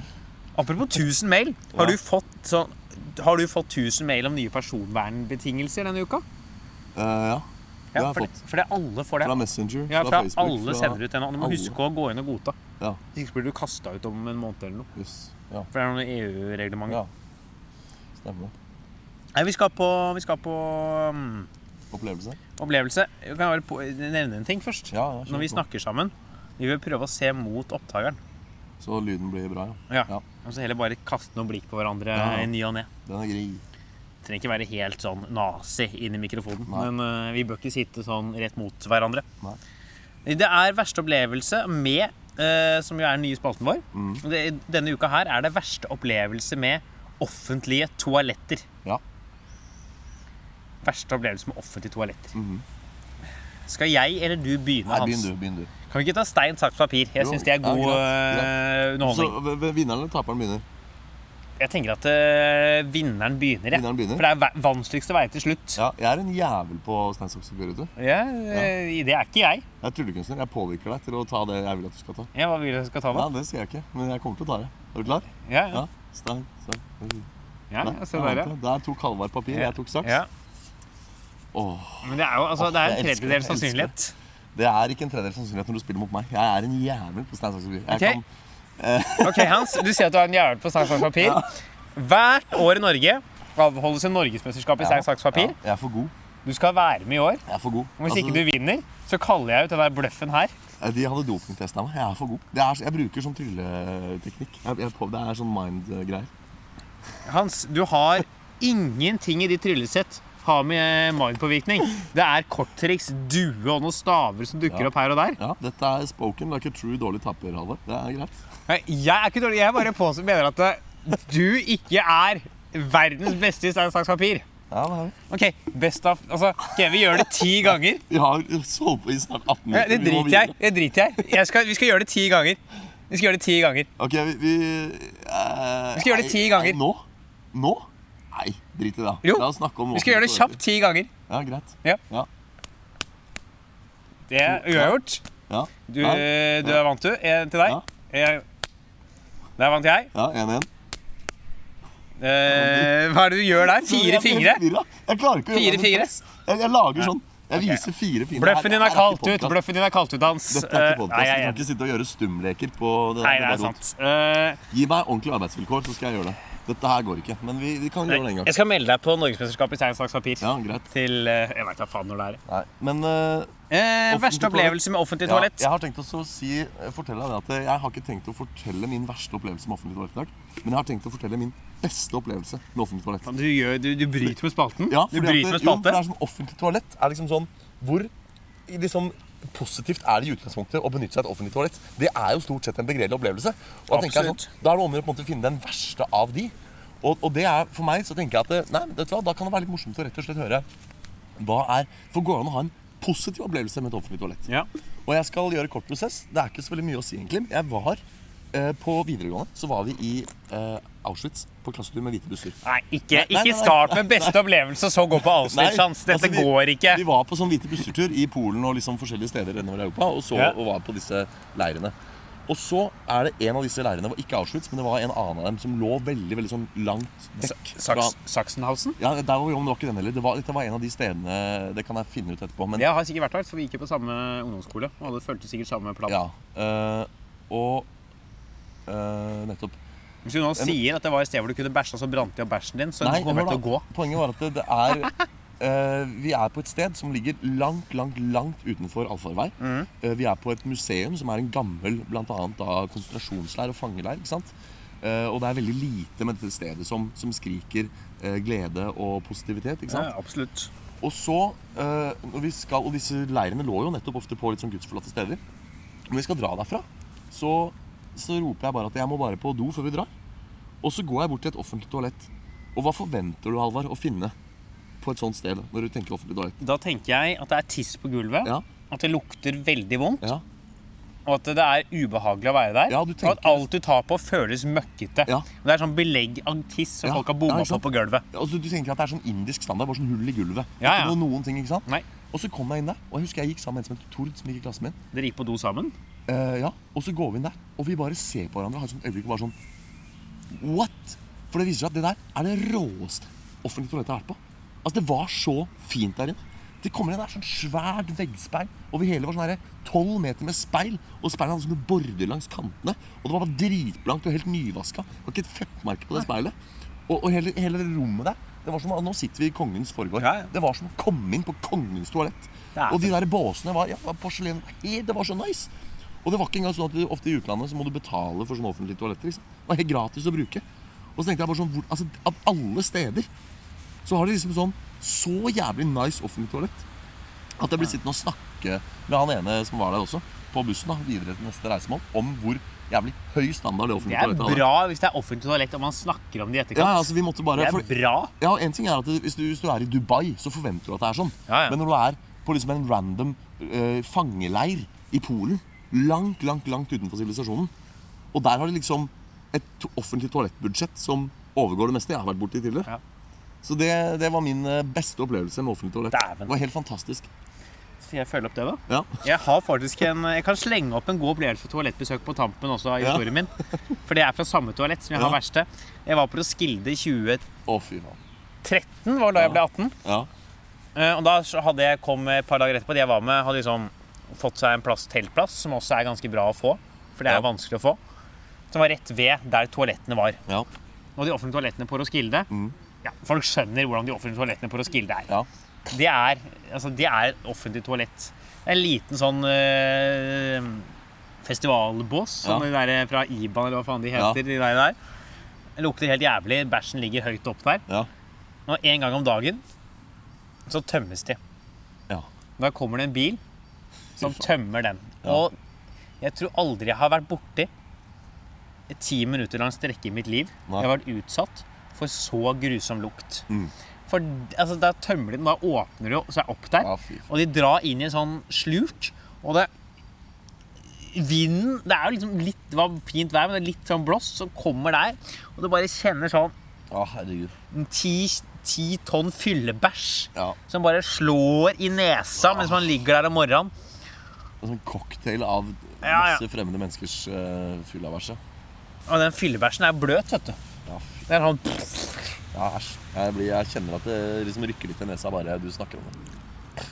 [SPEAKER 2] Apropos tusen mail. Har,
[SPEAKER 3] Ja.
[SPEAKER 2] du fått sånn har du fått 1000 mail om nye personvernbetingelser denne uka?
[SPEAKER 3] Uh, ja. Har
[SPEAKER 2] for, det, for det alle får det.
[SPEAKER 3] Fra Messenger,
[SPEAKER 2] Ja,
[SPEAKER 3] fra
[SPEAKER 2] fra
[SPEAKER 3] Facebook.
[SPEAKER 2] alle sender ut den. Du må
[SPEAKER 3] alle.
[SPEAKER 2] huske å gå inn og godta.
[SPEAKER 3] Ja.
[SPEAKER 2] Hvis ikke blir du kasta ut om en måned eller noe.
[SPEAKER 3] Yes. Ja.
[SPEAKER 2] For det er noen EU-reglementer.
[SPEAKER 3] ja. Stemmer.
[SPEAKER 2] Nei, vi skal på, vi skal på um,
[SPEAKER 3] Opplevelse?
[SPEAKER 2] opplevelse. Jeg kan bare nevne en ting først.
[SPEAKER 3] Ja, ja,
[SPEAKER 2] Når vi snakker sammen. Vi vil prøve å se mot opptakeren.
[SPEAKER 3] Så lyden blir bra, ja.
[SPEAKER 2] Ja. Og så heller bare kaste noen blikk på hverandre i ny og ne.
[SPEAKER 3] Den er grei.
[SPEAKER 2] Trenger ikke være helt sånn nazi inn i mikrofonen.
[SPEAKER 3] Nei.
[SPEAKER 2] Men uh, vi bør ikke sitte sånn rett mot hverandre.
[SPEAKER 3] Nei.
[SPEAKER 2] Det er verste opplevelse med, uh, som jo er den nye spalten vår.
[SPEAKER 3] Mm.
[SPEAKER 2] Det, denne uka her er det verste opplevelse med offentlige toaletter.
[SPEAKER 3] Ja.
[SPEAKER 2] Verste opplevelse med offentlige toaletter.
[SPEAKER 3] Mhm.
[SPEAKER 2] Skal jeg eller du begynne,
[SPEAKER 3] Nei, begynn du. begynn du.
[SPEAKER 2] Kan vi ikke ta stein, saks, papir? Jeg syns det er
[SPEAKER 3] ja,
[SPEAKER 2] god
[SPEAKER 3] greit,
[SPEAKER 2] eh,
[SPEAKER 3] Så
[SPEAKER 2] underholdning.
[SPEAKER 3] v- vinneren eller taperen begynner?
[SPEAKER 2] Jeg tenker at eh, vinneren begynner.
[SPEAKER 3] Vinneren begynner.
[SPEAKER 2] For det er va- vanskeligste vei til slutt.
[SPEAKER 3] Ja, jeg er en jævel på stein, saks, papir. vet du.
[SPEAKER 2] Ja, ja, Det er ikke jeg.
[SPEAKER 3] Jeg er tryllekunstner. Jeg påvirker deg til å ta det jeg vil at du skal ta.
[SPEAKER 2] Ja, Hva vil du skal ta, da?
[SPEAKER 3] Ja, Det sier jeg ikke, men jeg kommer til å ta det. Er du klar?
[SPEAKER 2] Ja, ja.
[SPEAKER 3] Ja. Stein, saks, papir.
[SPEAKER 2] ja,
[SPEAKER 3] Nei,
[SPEAKER 2] se der,
[SPEAKER 3] ja. Der tok Halvard papir, jeg tok saks. Åh,
[SPEAKER 2] Men det er jo altså, det er en
[SPEAKER 3] jeg elsker det,
[SPEAKER 2] tredjedels
[SPEAKER 3] jeg elsker
[SPEAKER 2] sannsynlighet.
[SPEAKER 3] det er ikke en tredjedel sannsynlighet når du spiller mot meg. Jeg er en jævel på stein, saks, papir. Jeg
[SPEAKER 2] Ok.
[SPEAKER 3] kan
[SPEAKER 2] Ok, Hans, du sier at du er en jævel på stein, saks, papir. Hvert år i Norge avholdes en norgesmesterskap i stein, saks, papir.
[SPEAKER 3] Ja, jeg er for god.
[SPEAKER 2] Du skal være med i år.
[SPEAKER 3] Jeg er for god.
[SPEAKER 2] Og hvis
[SPEAKER 3] Altså,
[SPEAKER 2] ikke du vinner, så kaller jeg ut den der bløffen her.
[SPEAKER 3] De hadde dopingtesta meg. Jeg er for god. Det er, jeg bruker sånn trylleteknikk. Jeg, jeg, på- det er sånn mind-greier.
[SPEAKER 2] Hans, du har ingenting i ditt tryllesett har med mindpåvirkning. Det er korttriks, due og noen staver som dukker
[SPEAKER 3] Ja.
[SPEAKER 2] opp her og der.
[SPEAKER 3] Ja, dette er spoken Det er ikke true dårlig tapper, Halvard. Det er greit.
[SPEAKER 2] Nei, Jeg er ikke dårlig. Jeg bare påstår mener at eh, du ikke er verdens beste i stein, saks, papir.
[SPEAKER 3] Ja, det er vi.
[SPEAKER 2] Ok, best of Altså, skal vi gjøre det ti ganger?
[SPEAKER 3] Vi har holdt på i snart 18
[SPEAKER 2] Ja,
[SPEAKER 3] minutter.
[SPEAKER 2] det driter jeg i. Det driter jeg. Jeg skal- Vi skal gjøre det ti ganger. Vi skal gjøre det ti ganger.
[SPEAKER 3] Ok, vi, vi uh,
[SPEAKER 2] Vi skal gjøre det ti ganger.
[SPEAKER 3] Nå? Nå? Nei, drit i det.
[SPEAKER 2] Jo,
[SPEAKER 3] La oss snakke om
[SPEAKER 2] Vi skal gjøre det kjapt ti ganger.
[SPEAKER 3] Ja, greit.
[SPEAKER 2] Ja.
[SPEAKER 3] Ja.
[SPEAKER 2] Det er uavgjort.
[SPEAKER 3] Ja,
[SPEAKER 2] Du,
[SPEAKER 3] Nei.
[SPEAKER 2] du er vant, du. En til deg.
[SPEAKER 3] Ja.
[SPEAKER 2] Jeg, der vant jeg.
[SPEAKER 3] ja 1-1.
[SPEAKER 2] Eh, hva er det du gjør der? Fire fingre?
[SPEAKER 3] Jeg klarer ikke å gjøre det. Jeg, jeg lager sånn. Jeg viser fire fingre.
[SPEAKER 2] Bløffen din er
[SPEAKER 3] kaldt
[SPEAKER 2] kalt ut. Bløffen din er kalt ut, Hans.
[SPEAKER 3] Dette er ikke
[SPEAKER 2] Eh,
[SPEAKER 3] podcast.
[SPEAKER 2] Nei,
[SPEAKER 3] kan
[SPEAKER 2] er
[SPEAKER 3] ikke sitte og gjøre stumleker på det.
[SPEAKER 2] Nei,
[SPEAKER 3] det
[SPEAKER 2] det er sant. Eh,
[SPEAKER 3] Gi meg ordentlige arbeidsvilkår, så skal jeg gjøre det. Dette her går ikke, men vi, vi kan gjøre det en gang.
[SPEAKER 2] jeg skal melde deg på Norgesmesterskapet i stein, saks, papir.
[SPEAKER 3] Ja, greit.
[SPEAKER 2] Til eh, Jeg veit da faen når det er.
[SPEAKER 3] Nei, men eh,
[SPEAKER 2] Eh,
[SPEAKER 3] Offentlig
[SPEAKER 2] verste opplevelse med offentlig toalett?
[SPEAKER 3] Ja, jeg har tenkt å si, eh, fortelle deg det at jeg har ikke tenkt å fortelle min verste opplevelse med offentlig toalett i dag. Men jeg har tenkt å fortelle min beste opplevelse med offentlig toalett.
[SPEAKER 2] Du, gjør, du, du bryter med spalten?
[SPEAKER 3] Ja,
[SPEAKER 2] du
[SPEAKER 3] fordi
[SPEAKER 2] bryter
[SPEAKER 3] at,
[SPEAKER 2] med
[SPEAKER 3] det- jo, for
[SPEAKER 2] spalte?
[SPEAKER 3] det er som offentlig toalett er liksom sånn Hvor liksom positivt er det i utgangspunktet å benytte seg av et offentlig toalett? Det er jo stort sett en begredelig opplevelse. Og da tenker jeg sånn, Da er det om å måte finne den verste av de. Og, og det er, for meg så tenker jeg at nei, vet du hva, da kan det være litt morsomt å rett og slett høre hva er For går det an å ha en positiv opplevelse med et offentlig toalett?
[SPEAKER 2] Ja.
[SPEAKER 3] Og jeg skal gjøre kort prosess. Det er ikke så veldig mye å si, egentlig. Jeg var eh, På videregående så var vi i eh, Auschwitz på klassetur med hvite busser.
[SPEAKER 2] Nei, ikke,
[SPEAKER 3] Nei, nei,
[SPEAKER 2] ikke
[SPEAKER 3] nei.
[SPEAKER 2] start med beste opplevelse og så gå på Auschwitz, Hans. Dette
[SPEAKER 3] altså, vi,
[SPEAKER 2] går ikke.
[SPEAKER 3] Vi var på sånn hvite bussertur i Polen og liksom forskjellige steder nedover i Europa, og så
[SPEAKER 2] Ja.
[SPEAKER 3] og var på disse leirene. Og så er det en av disse leirene, var ikke Auschwitz, men det var en annen av dem som lå veldig veldig sånn langt vekk. fra-
[SPEAKER 2] Saks, Sachsenhausen?
[SPEAKER 3] Ja, der var vi om, det var ikke den heller. Det var, dette var en av de stedene Det kan jeg finne ut etterpå. Men
[SPEAKER 2] Jeg har sikkert vært der, for vi gikk jo på samme ungdomsskole. Og alle fulgte sikkert samme plan.
[SPEAKER 3] ja. øh, og øh, nettopp.
[SPEAKER 2] Hvis du nå sier at det var et sted hvor du kunne bæsja, så brant de opp bæsjen din, så
[SPEAKER 3] Nei,
[SPEAKER 2] kommer det til å gå.
[SPEAKER 3] Poenget var at det, det er Uh, vi er på et sted som ligger langt, langt, langt utenfor allfarvei. Eh, vi er på et museum som er en gammel blant annet, da, konsentrasjonsleir og fangeleir. ikke sant? Uh, og det er veldig lite med dette stedet som, som skriker glede og positivitet. ikke sant?
[SPEAKER 2] absolutt.
[SPEAKER 3] Og så, når vi skal, og disse leirene lå jo nettopp ofte på litt sånn gudsforlatte steder. Når vi skal dra derfra, så, så roper jeg bare at jeg må bare på do før vi drar. Og så går jeg bort til et offentlig toalett. Og hva forventer du, Halvard, å finne på et sånt sted når du tenker offentlig toalett?
[SPEAKER 2] Da tenker jeg at det er tiss på gulvet,
[SPEAKER 3] Ja.
[SPEAKER 2] at det lukter veldig vondt,
[SPEAKER 3] Ja,
[SPEAKER 2] og at det er ubehagelig å være der.
[SPEAKER 3] Ja,
[SPEAKER 2] Og at alt du tar på, føles møkkete.
[SPEAKER 3] Ja.
[SPEAKER 2] Det er sånn belegg av tiss som folk har bomma på på gulvet.
[SPEAKER 3] altså, du tenker at det er sånn indisk standard, bare sånn hull i gulvet. Ikke noe, noen ting, ikke sant?
[SPEAKER 2] Nei.
[SPEAKER 3] Og så kom jeg inn der, og jeg husker jeg gikk sammen med en som het Tord, som gikk i klassen min.
[SPEAKER 2] Dere gikk på do sammen?
[SPEAKER 3] Eh, ja, Og så går vi inn der, og vi bare ser på hverandre har et øyeblikk bare sånn What? For det viser seg at det der er det råeste offentlige toalettet jeg har vært på. Altså, Det var så fint der inne. Det kommer inn der sånn svært veggspeil over hele var sånn tolv meter med speil. Og speilene hadde sånne border langs kantene. Og det var bare dritblankt og helt nyvaska. Det var ikke et fettmerke på det speilet. Og, og hele, hele det rommet der det var som, Nå sitter vi i kongens foregård.
[SPEAKER 2] Ja, ja.
[SPEAKER 3] Det var som å komme inn på kongens toalett. Og de der båsene var ja, porselen. Det var så nice. Og det var ikke engang sånn at du, ofte i utlandet så må du betale for sånne offentlige toaletter. Liksom. Det var helt gratis å bruke. Og så tenkte jeg bare sånn, hvor, altså, Av alle steder så har de liksom sånn så jævlig nice offentlig toalett at jeg blir sittende og snakke med han ene som var der også, på bussen da, videre til neste reisemål, om hvor jævlig høy standard det
[SPEAKER 2] Det
[SPEAKER 3] offentlige toalettet er
[SPEAKER 2] bra hvis det er offentlig toalett og man snakker om det i
[SPEAKER 3] Ja,
[SPEAKER 2] etterkant.
[SPEAKER 3] altså vi måtte bare
[SPEAKER 2] det er
[SPEAKER 3] for-
[SPEAKER 2] bra.
[SPEAKER 3] ja, en ting er at det, hvis, du, hvis du er i Dubai, så forventer du at det er sånn.
[SPEAKER 2] Ja, ja.
[SPEAKER 3] Men når du er på liksom en random eh, fangeleir i Polen, langt, langt, langt utenfor sivilisasjonen, og der har de liksom et offentlig toalettbudsjett som overgår det meste jeg har vært borti tidligere.
[SPEAKER 2] Ja.
[SPEAKER 3] Så det, det var min eh, beste opplevelse med offentlig toalett.
[SPEAKER 2] Dæven.
[SPEAKER 3] Det var helt fantastisk.
[SPEAKER 2] Skal jeg følge opp det, da?
[SPEAKER 3] Ja.
[SPEAKER 2] Jeg har faktisk en Jeg kan slenge opp en god opplevelse for toalettbesøk på tampen også av
[SPEAKER 3] Ja.
[SPEAKER 2] min. For det er fra samme toalett som jeg har verste. Jeg var på Roskilde i 2013,
[SPEAKER 3] Å, fy faen.
[SPEAKER 2] var da jeg ble 18.
[SPEAKER 3] Ja.
[SPEAKER 2] Eh, Og da hadde jeg kom et par dager etterpå. De jeg var med, hadde liksom fått seg en plass, teltplass, som også er ganske bra å få. For det er
[SPEAKER 3] Ja.
[SPEAKER 2] vanskelig å få. Som var rett ved der toalettene var.
[SPEAKER 3] Ja.
[SPEAKER 2] Og de offentlige toalettene på Roskilde ja, Folk skjønner hvordan de offentlige toalettene på Roskilde er.
[SPEAKER 3] ja.
[SPEAKER 2] Det er, altså, de er et offentlig toalett. En liten sånn øh, festivalbås, sånn
[SPEAKER 3] Ja.
[SPEAKER 2] de der fra Iban eller hva faen de heter. De der der. Det lukter helt jævlig. Bæsjen ligger høyt opp der.
[SPEAKER 3] Ja.
[SPEAKER 2] Og en gang om dagen så tømmes de.
[SPEAKER 3] Ja.
[SPEAKER 2] Da kommer det en bil som tømmer den.
[SPEAKER 3] Ja.
[SPEAKER 2] Og jeg tror aldri jeg har vært borti ti minutter lang strekke i mitt liv.
[SPEAKER 3] Nei.
[SPEAKER 2] Jeg har vært utsatt for så grusom lukt.
[SPEAKER 3] Mm.
[SPEAKER 2] For altså, da tømmer de den, da åpner de seg opp der.
[SPEAKER 3] Ja.
[SPEAKER 2] Og de drar inn i en sånn slurt. Og det Vinden Det er jo liksom litt Det var fint vær, men det er litt sånn blåst som kommer der. Og du bare kjenner sånn
[SPEAKER 3] Å, herregud.
[SPEAKER 2] en ti, ti tonn fyllebæsj
[SPEAKER 3] Ja.
[SPEAKER 2] som bare slår i nesa mens man ligger der om morgenen.
[SPEAKER 3] En sånn cocktail av masse fremmede menneskers uh, fyllabæsje.
[SPEAKER 2] Og den fyllebæsjen er bløt, vet du.
[SPEAKER 3] Ja.
[SPEAKER 2] Det er sånn
[SPEAKER 3] Ja, æsj. Jeg, blir- jeg kjenner at det liksom rykker litt i nesa bare du snakker om det.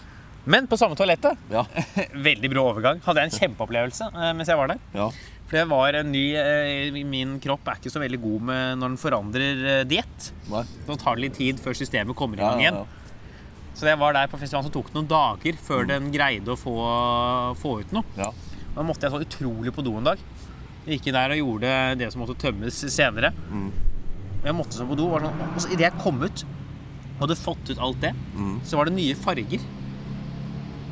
[SPEAKER 2] Men på samme toalettet.
[SPEAKER 3] Ja.
[SPEAKER 2] Veldig brå overgang. Hadde jeg en kjempeopplevelse uh, mens jeg var der.
[SPEAKER 3] ja.
[SPEAKER 2] For det var en ny uh, Min kropp er ikke så veldig god med når den forandrer uh, diett. Tar det litt tid før systemet kommer i gang
[SPEAKER 3] ja,
[SPEAKER 2] igjen.
[SPEAKER 3] Ja.
[SPEAKER 2] Så jeg var der på festivalen, som tok noen dager før den greide å få, få ut noe.
[SPEAKER 3] ja.
[SPEAKER 2] Da måtte jeg så utrolig på do en dag. Jeg gikk inn der og gjorde det som måtte tømmes senere.
[SPEAKER 3] Mm.
[SPEAKER 2] Jeg måtte så på do. Var sånn, og så idet jeg kom ut og hadde fått ut alt det,
[SPEAKER 3] Mm.
[SPEAKER 2] så var det nye farger.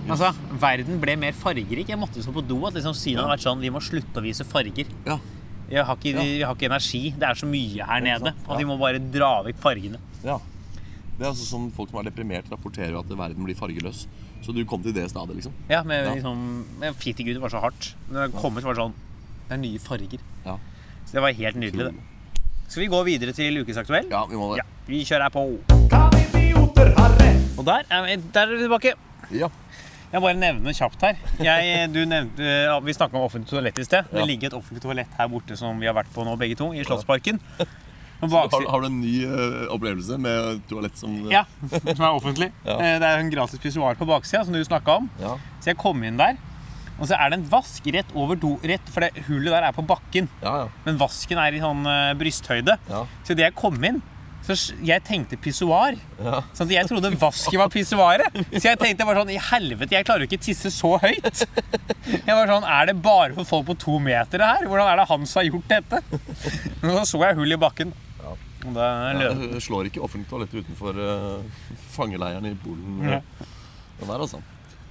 [SPEAKER 2] Altså, Verden ble mer fargerik. Jeg måtte så på do at liksom synet hadde vært sånn Vi må slutte å vise farger.
[SPEAKER 3] ja.
[SPEAKER 2] Vi har, ikke,
[SPEAKER 3] Ja.
[SPEAKER 2] vi har ikke energi. Det er så mye her nede. At vi må bare dra vekk fargene.
[SPEAKER 3] ja. Det er altså sånn Folk som er deprimert, rapporterer jo at verden blir fargeløs. Så du kom til det stadiet, liksom?
[SPEAKER 2] Ja, med
[SPEAKER 3] Ja.
[SPEAKER 2] liksom med Fint i Gud var så hardt. Når jeg kom ut, var det sånn Det er nye farger.
[SPEAKER 3] Ja.
[SPEAKER 2] Så det var helt nydelig, det. Skal vi gå videre til Ukesaktuell?
[SPEAKER 3] Ja, vi må det.
[SPEAKER 2] Ja, vi kjører her på. Og der er vi, der er vi tilbake.
[SPEAKER 3] Ja.
[SPEAKER 2] Jeg bare nevne kjapt her. Jeg, du nevnte, vi snakka om offentlig toalett i sted. Det
[SPEAKER 3] Ja.
[SPEAKER 2] ligger et offentlig toalett her borte som vi har vært på nå, begge to, i Slottsparken.
[SPEAKER 3] Har, har du en ny uh, opplevelse med toalett som
[SPEAKER 2] Ja, som er offentlig.
[SPEAKER 3] Ja.
[SPEAKER 2] Eh, Det er en gratis pissoar på baksida, som du snakka om.
[SPEAKER 3] Ja.
[SPEAKER 2] Så jeg kom inn der, og så er det en vask rett over do, rett, for det hullet der er på bakken.
[SPEAKER 3] Ja, ja.
[SPEAKER 2] Men vasken er i sånn uh, brysthøyde.
[SPEAKER 3] ja.
[SPEAKER 2] Så det jeg kom inn, Så jeg tenkte pissoar.
[SPEAKER 3] Ja.
[SPEAKER 2] Sånn at jeg trodde vasken var pissoaret. Så jeg tenkte bare sånn I helvete, jeg klarer jo ikke tisse så høyt. Jeg var sånn, Er det bare for folk på to meter det her? Hvordan er det han som har gjort dette? Men så så jeg hull i bakken.
[SPEAKER 3] Ja.
[SPEAKER 2] Og
[SPEAKER 3] Jeg slår ikke offentlige toaletter utenfor uh, fangeleiren i Polen.
[SPEAKER 2] Ja.
[SPEAKER 3] Det der, altså.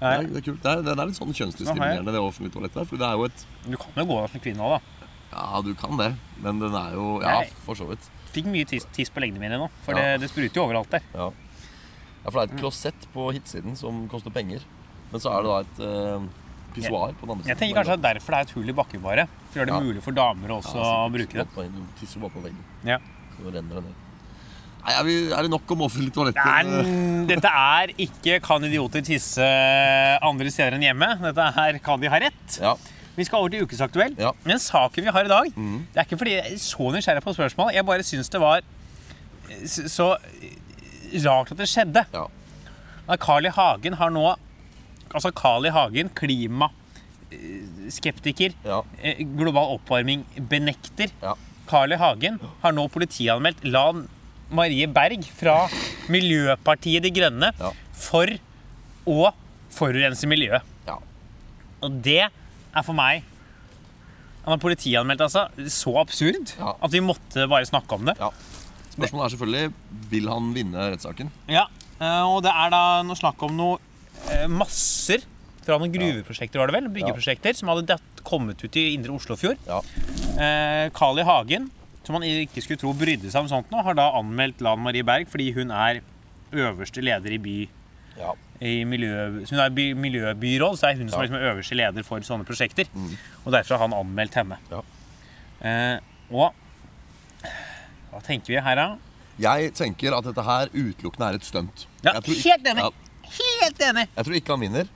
[SPEAKER 3] Det er, det er kult. Det er, det er litt sånn kjønnsdiskriminerende, det offentlige toalettet. der, For det er jo et
[SPEAKER 2] Du kan jo gå der som kvinne òg, da.
[SPEAKER 3] Ja, du kan det, men den er jo Ja, for så vidt.
[SPEAKER 2] Fikk mye tiss, tis på leggene mine nå. For
[SPEAKER 3] Ja.
[SPEAKER 2] det, det spruter jo overalt der.
[SPEAKER 3] Ja. ja, for det er et klosett på hitsiden som koster penger. Men så er det da et uh, pissoar på den andre
[SPEAKER 2] Jeg tenker kanskje at derfor det er et hull i bakken bare. For å gjøre det
[SPEAKER 3] Ja.
[SPEAKER 2] mulig for damer også å bruke det.
[SPEAKER 3] Du tisser bare på veggen.
[SPEAKER 2] Ja.
[SPEAKER 3] Så renner det ned. Nei, er, vi, er det nok om offentlige toaletter?
[SPEAKER 2] Nei, dette er ikke 'kan idioter tisse andre steder enn hjemme'. Dette er 'kan de ha rett'.
[SPEAKER 3] Ja.
[SPEAKER 2] Vi skal over til Ukesaktuell.
[SPEAKER 3] Ja.
[SPEAKER 2] Men saken vi har i dag
[SPEAKER 3] mm.
[SPEAKER 2] Det er ikke fordi jeg er så nysgjerrig på spørsmål. Jeg bare syns det var så rart at det skjedde.
[SPEAKER 3] ja.
[SPEAKER 2] Carl I. Hagen har nå Altså Carl I. Hagen, klimaskeptiker,
[SPEAKER 3] Ja.
[SPEAKER 2] eh, global oppvarming-benekter.
[SPEAKER 3] Ja.
[SPEAKER 2] Carl I. Hagen har nå politianmeldt Lan Marie Berg fra Miljøpartiet De Grønne
[SPEAKER 3] Ja.
[SPEAKER 2] for å forurense miljøet.
[SPEAKER 3] ja.
[SPEAKER 2] Og det er for meg Han har politianmeldt, altså. Så absurd
[SPEAKER 3] Ja.
[SPEAKER 2] at vi måtte bare snakke om det.
[SPEAKER 3] ja. Spørsmålet er selvfølgelig vil han vinne rettssaken.
[SPEAKER 2] Ja, eh, og det er da noe snakk om noe eh, masser fra noen gruveprosjekter, var det vel? Byggeprosjekter som hadde kommet ut i indre Oslofjord. Eh, Carl I. Hagen, som man ikke skulle tro brydde seg om sånt nå, har da anmeldt Lan Marie Berg fordi hun er øverste leder i by
[SPEAKER 3] Ja.
[SPEAKER 2] i miljø, hun er by, miljøbyråd, så er hun som
[SPEAKER 3] Ja.
[SPEAKER 2] er liksom øverste leder for sånne prosjekter. Og derfor har han anmeldt henne.
[SPEAKER 3] Ja.
[SPEAKER 2] Eh, og hva tenker vi her, da?
[SPEAKER 3] Jeg tenker at dette her utelukkende er et stunt.
[SPEAKER 2] Ja, helt enig!
[SPEAKER 3] Ja,
[SPEAKER 2] Helt enig!
[SPEAKER 3] jeg tror ikke han vinner.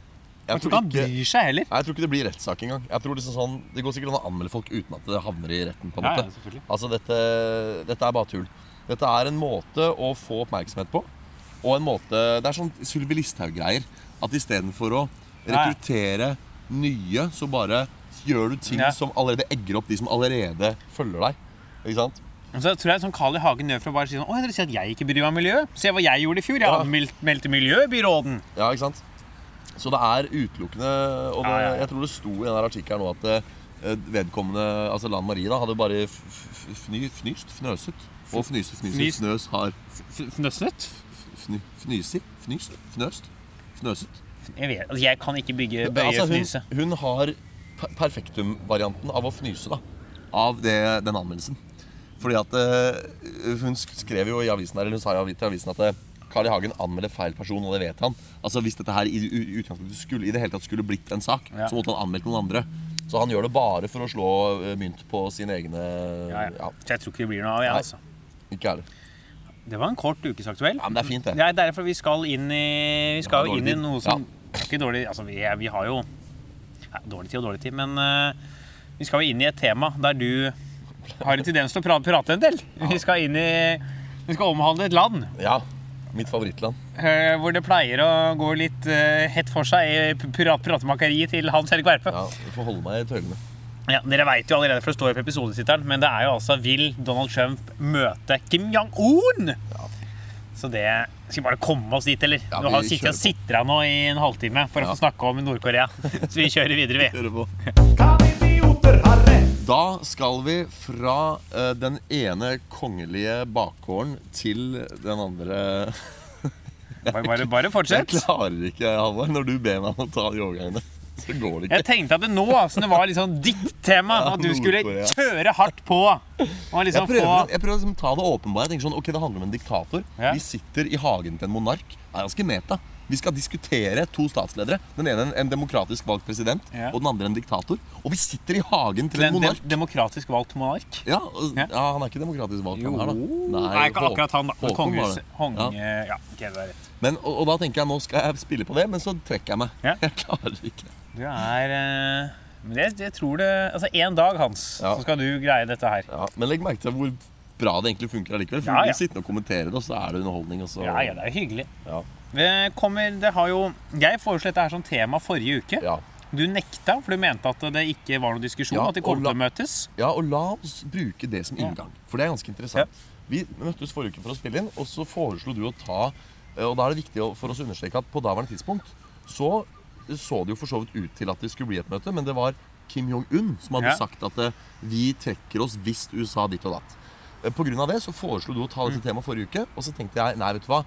[SPEAKER 2] Jeg tror ikke han bryr seg heller.
[SPEAKER 3] Nei, jeg tror ikke det blir rettssak engang. Jeg tror liksom sånn, Det går sikkert an å anmelde folk uten at det havner i retten. på en
[SPEAKER 2] Ja,
[SPEAKER 3] måte.
[SPEAKER 2] ja, selvfølgelig.
[SPEAKER 3] Altså, dette, dette er bare tull. Dette er en måte å få oppmerksomhet på. Og en måte, Det er sånn Sylvi Listhaug-greier. At istedenfor å
[SPEAKER 2] Ja, ja.
[SPEAKER 3] rekruttere nye, så bare gjør du ting
[SPEAKER 2] Ja.
[SPEAKER 3] som allerede egger opp de som allerede følger deg. Ikke sant?
[SPEAKER 2] Og så tror jeg sånn Carl I. Hagen gjør for å bare si sånn Å, sier at jeg ikke bryr meg om miljø? Se hva jeg gjorde i fjor. Jeg
[SPEAKER 3] Ja.
[SPEAKER 2] anmeldte meldte miljøbyråden.
[SPEAKER 3] Ja, ikke sant? Så det er utelukkende Og det, jeg tror det sto i den artikkelen nå at eh, vedkommende, altså Lan Marie, da, hadde bare fny, fnyst, fnøset. Og fnyse, fnyse,
[SPEAKER 2] Fnys.
[SPEAKER 3] fnøs har
[SPEAKER 2] Fnøset?
[SPEAKER 3] Fny, fnysi, fnyst, fnøst, fnøset.
[SPEAKER 2] Jeg vet altså, Jeg kan ikke bygge bøye
[SPEAKER 3] Altså,
[SPEAKER 2] fnyse.
[SPEAKER 3] hun, hun har perfektum-varianten av å fnyse, da. Av det, den anmeldelsen. Fordi at eh, hun skrev jo i avisen der, eller hun sa til avisen at eh, Carl I. Hagen anmelder feil person, og det vet han. Altså Hvis dette her i utgangspunktet skulle, i det hele tatt skulle blitt en sak,
[SPEAKER 2] Ja.
[SPEAKER 3] så måtte han anmeldt noen andre. Så han gjør det bare for å slå eh, mynt på sine egne
[SPEAKER 2] Ja, ja.
[SPEAKER 3] ja,
[SPEAKER 2] Så jeg tror ikke det blir noe av, jeg, altså.
[SPEAKER 3] Ikke heller.
[SPEAKER 2] Det var en kort ukesaktuell.
[SPEAKER 3] Ja, men det er fint, det.
[SPEAKER 2] Det er derfor vi skal inn i Vi skal
[SPEAKER 3] Ja,
[SPEAKER 2] jo inn i noe som er ikke dårlig Altså, vi, er, vi har jo ja, Dårlig tid og dårlig tid, men uh, vi skal jo inn i et tema der du har en tendens til å prate en del. Vi skal inn i Vi skal omhandle et land
[SPEAKER 3] Ja. Mitt favorittland.
[SPEAKER 2] eh, hvor det pleier å gå litt eh, hett for seg i pratemakeriet til Hans Helge Verpe.
[SPEAKER 3] Ja, Du får holde meg i tøylene.
[SPEAKER 2] Ja, dere vet jo allerede, for det står jo på episodesitteren, men det er jo altså Vil Donald Trump møte Kim Jong-un? Så det Skal vi bare komme oss dit, eller?
[SPEAKER 3] Ja,
[SPEAKER 2] du har sittet og sitra nå i en halvtime for å få snakke om Nord-Korea. Så vi kjører videre, vi.
[SPEAKER 3] Kjører på. Da skal vi fra eh, den ene kongelige bakgården til den andre
[SPEAKER 2] Bare, bare, bare
[SPEAKER 3] Jeg klarer ikke, Halvard. Når du ber meg om å ta de overgangene, så går det ikke.
[SPEAKER 2] Jeg tenkte at det nå som det var liksom ditt tema,
[SPEAKER 3] Ja,
[SPEAKER 2] at du skulle
[SPEAKER 3] Nord-Korea.
[SPEAKER 2] kjøre hardt på. Og
[SPEAKER 3] Jeg
[SPEAKER 2] liksom
[SPEAKER 3] prøver,
[SPEAKER 2] få
[SPEAKER 3] jeg prøver å liksom ta det åpenbare. Jeg tenker sånn, ok, Det handler om en diktator.
[SPEAKER 2] Ja.
[SPEAKER 3] Vi sitter i hagen til en monark. Det er ganske meta. Vi skal diskutere to statsledere. Den ene en, en demokratisk valgt president,
[SPEAKER 2] Ja.
[SPEAKER 3] og den andre en diktator. Og vi sitter i hagen til en
[SPEAKER 2] den,
[SPEAKER 3] monark.
[SPEAKER 2] dem- demokratisk valgt monark.
[SPEAKER 3] Ja, og,
[SPEAKER 2] Ja.
[SPEAKER 3] ja, Han er ikke demokratisk valgt, han her, da.
[SPEAKER 2] Nei, ikke
[SPEAKER 3] Hå-
[SPEAKER 2] akkurat han, da. men
[SPEAKER 3] var
[SPEAKER 2] Konges,
[SPEAKER 3] Ja.
[SPEAKER 2] Okay, det er rett.
[SPEAKER 3] Men, og, og da tenker jeg nå skal jeg spille på det, men så trekker jeg meg.
[SPEAKER 2] Ja.
[SPEAKER 3] Jeg klarer ikke.
[SPEAKER 2] Du er Uh... Men jeg, jeg tror det Altså, en dag, Hans,
[SPEAKER 3] Ja.
[SPEAKER 2] så skal du greie dette her.
[SPEAKER 3] Ja, men legg merke til hvor bra det egentlig funker allikevel. For
[SPEAKER 2] Ja, ja.
[SPEAKER 3] sitter og kommenterer det, og så er det underholdning. Og så,
[SPEAKER 2] Ja, ja, det er hyggelig.
[SPEAKER 3] Ja.
[SPEAKER 2] Det kommer, det har jo Jeg foreslo dette her som tema forrige uke.
[SPEAKER 3] Ja.
[SPEAKER 2] Du nekta, for du mente at det ikke var noen diskusjon.
[SPEAKER 3] Ja,
[SPEAKER 2] at de kom til å møtes.
[SPEAKER 3] ja, og la oss bruke det som
[SPEAKER 2] Ja.
[SPEAKER 3] inngang. For det er ganske interessant. Vi møttes forrige uke for å spille inn, og så foreslo du å ta eh, Og da er det viktig for oss å understreke at på daværende tidspunkt så så det jo for så vidt ut til at det skulle bli et møte, men det var Kim Jong-un som hadde
[SPEAKER 2] Ja.
[SPEAKER 3] sagt at eh, vi trekker oss hvis USA ditt og datt. Pga. Det så foreslo du å ta
[SPEAKER 2] Mm.
[SPEAKER 3] dette temaet forrige uke, og så tenkte jeg nei, vet du hva.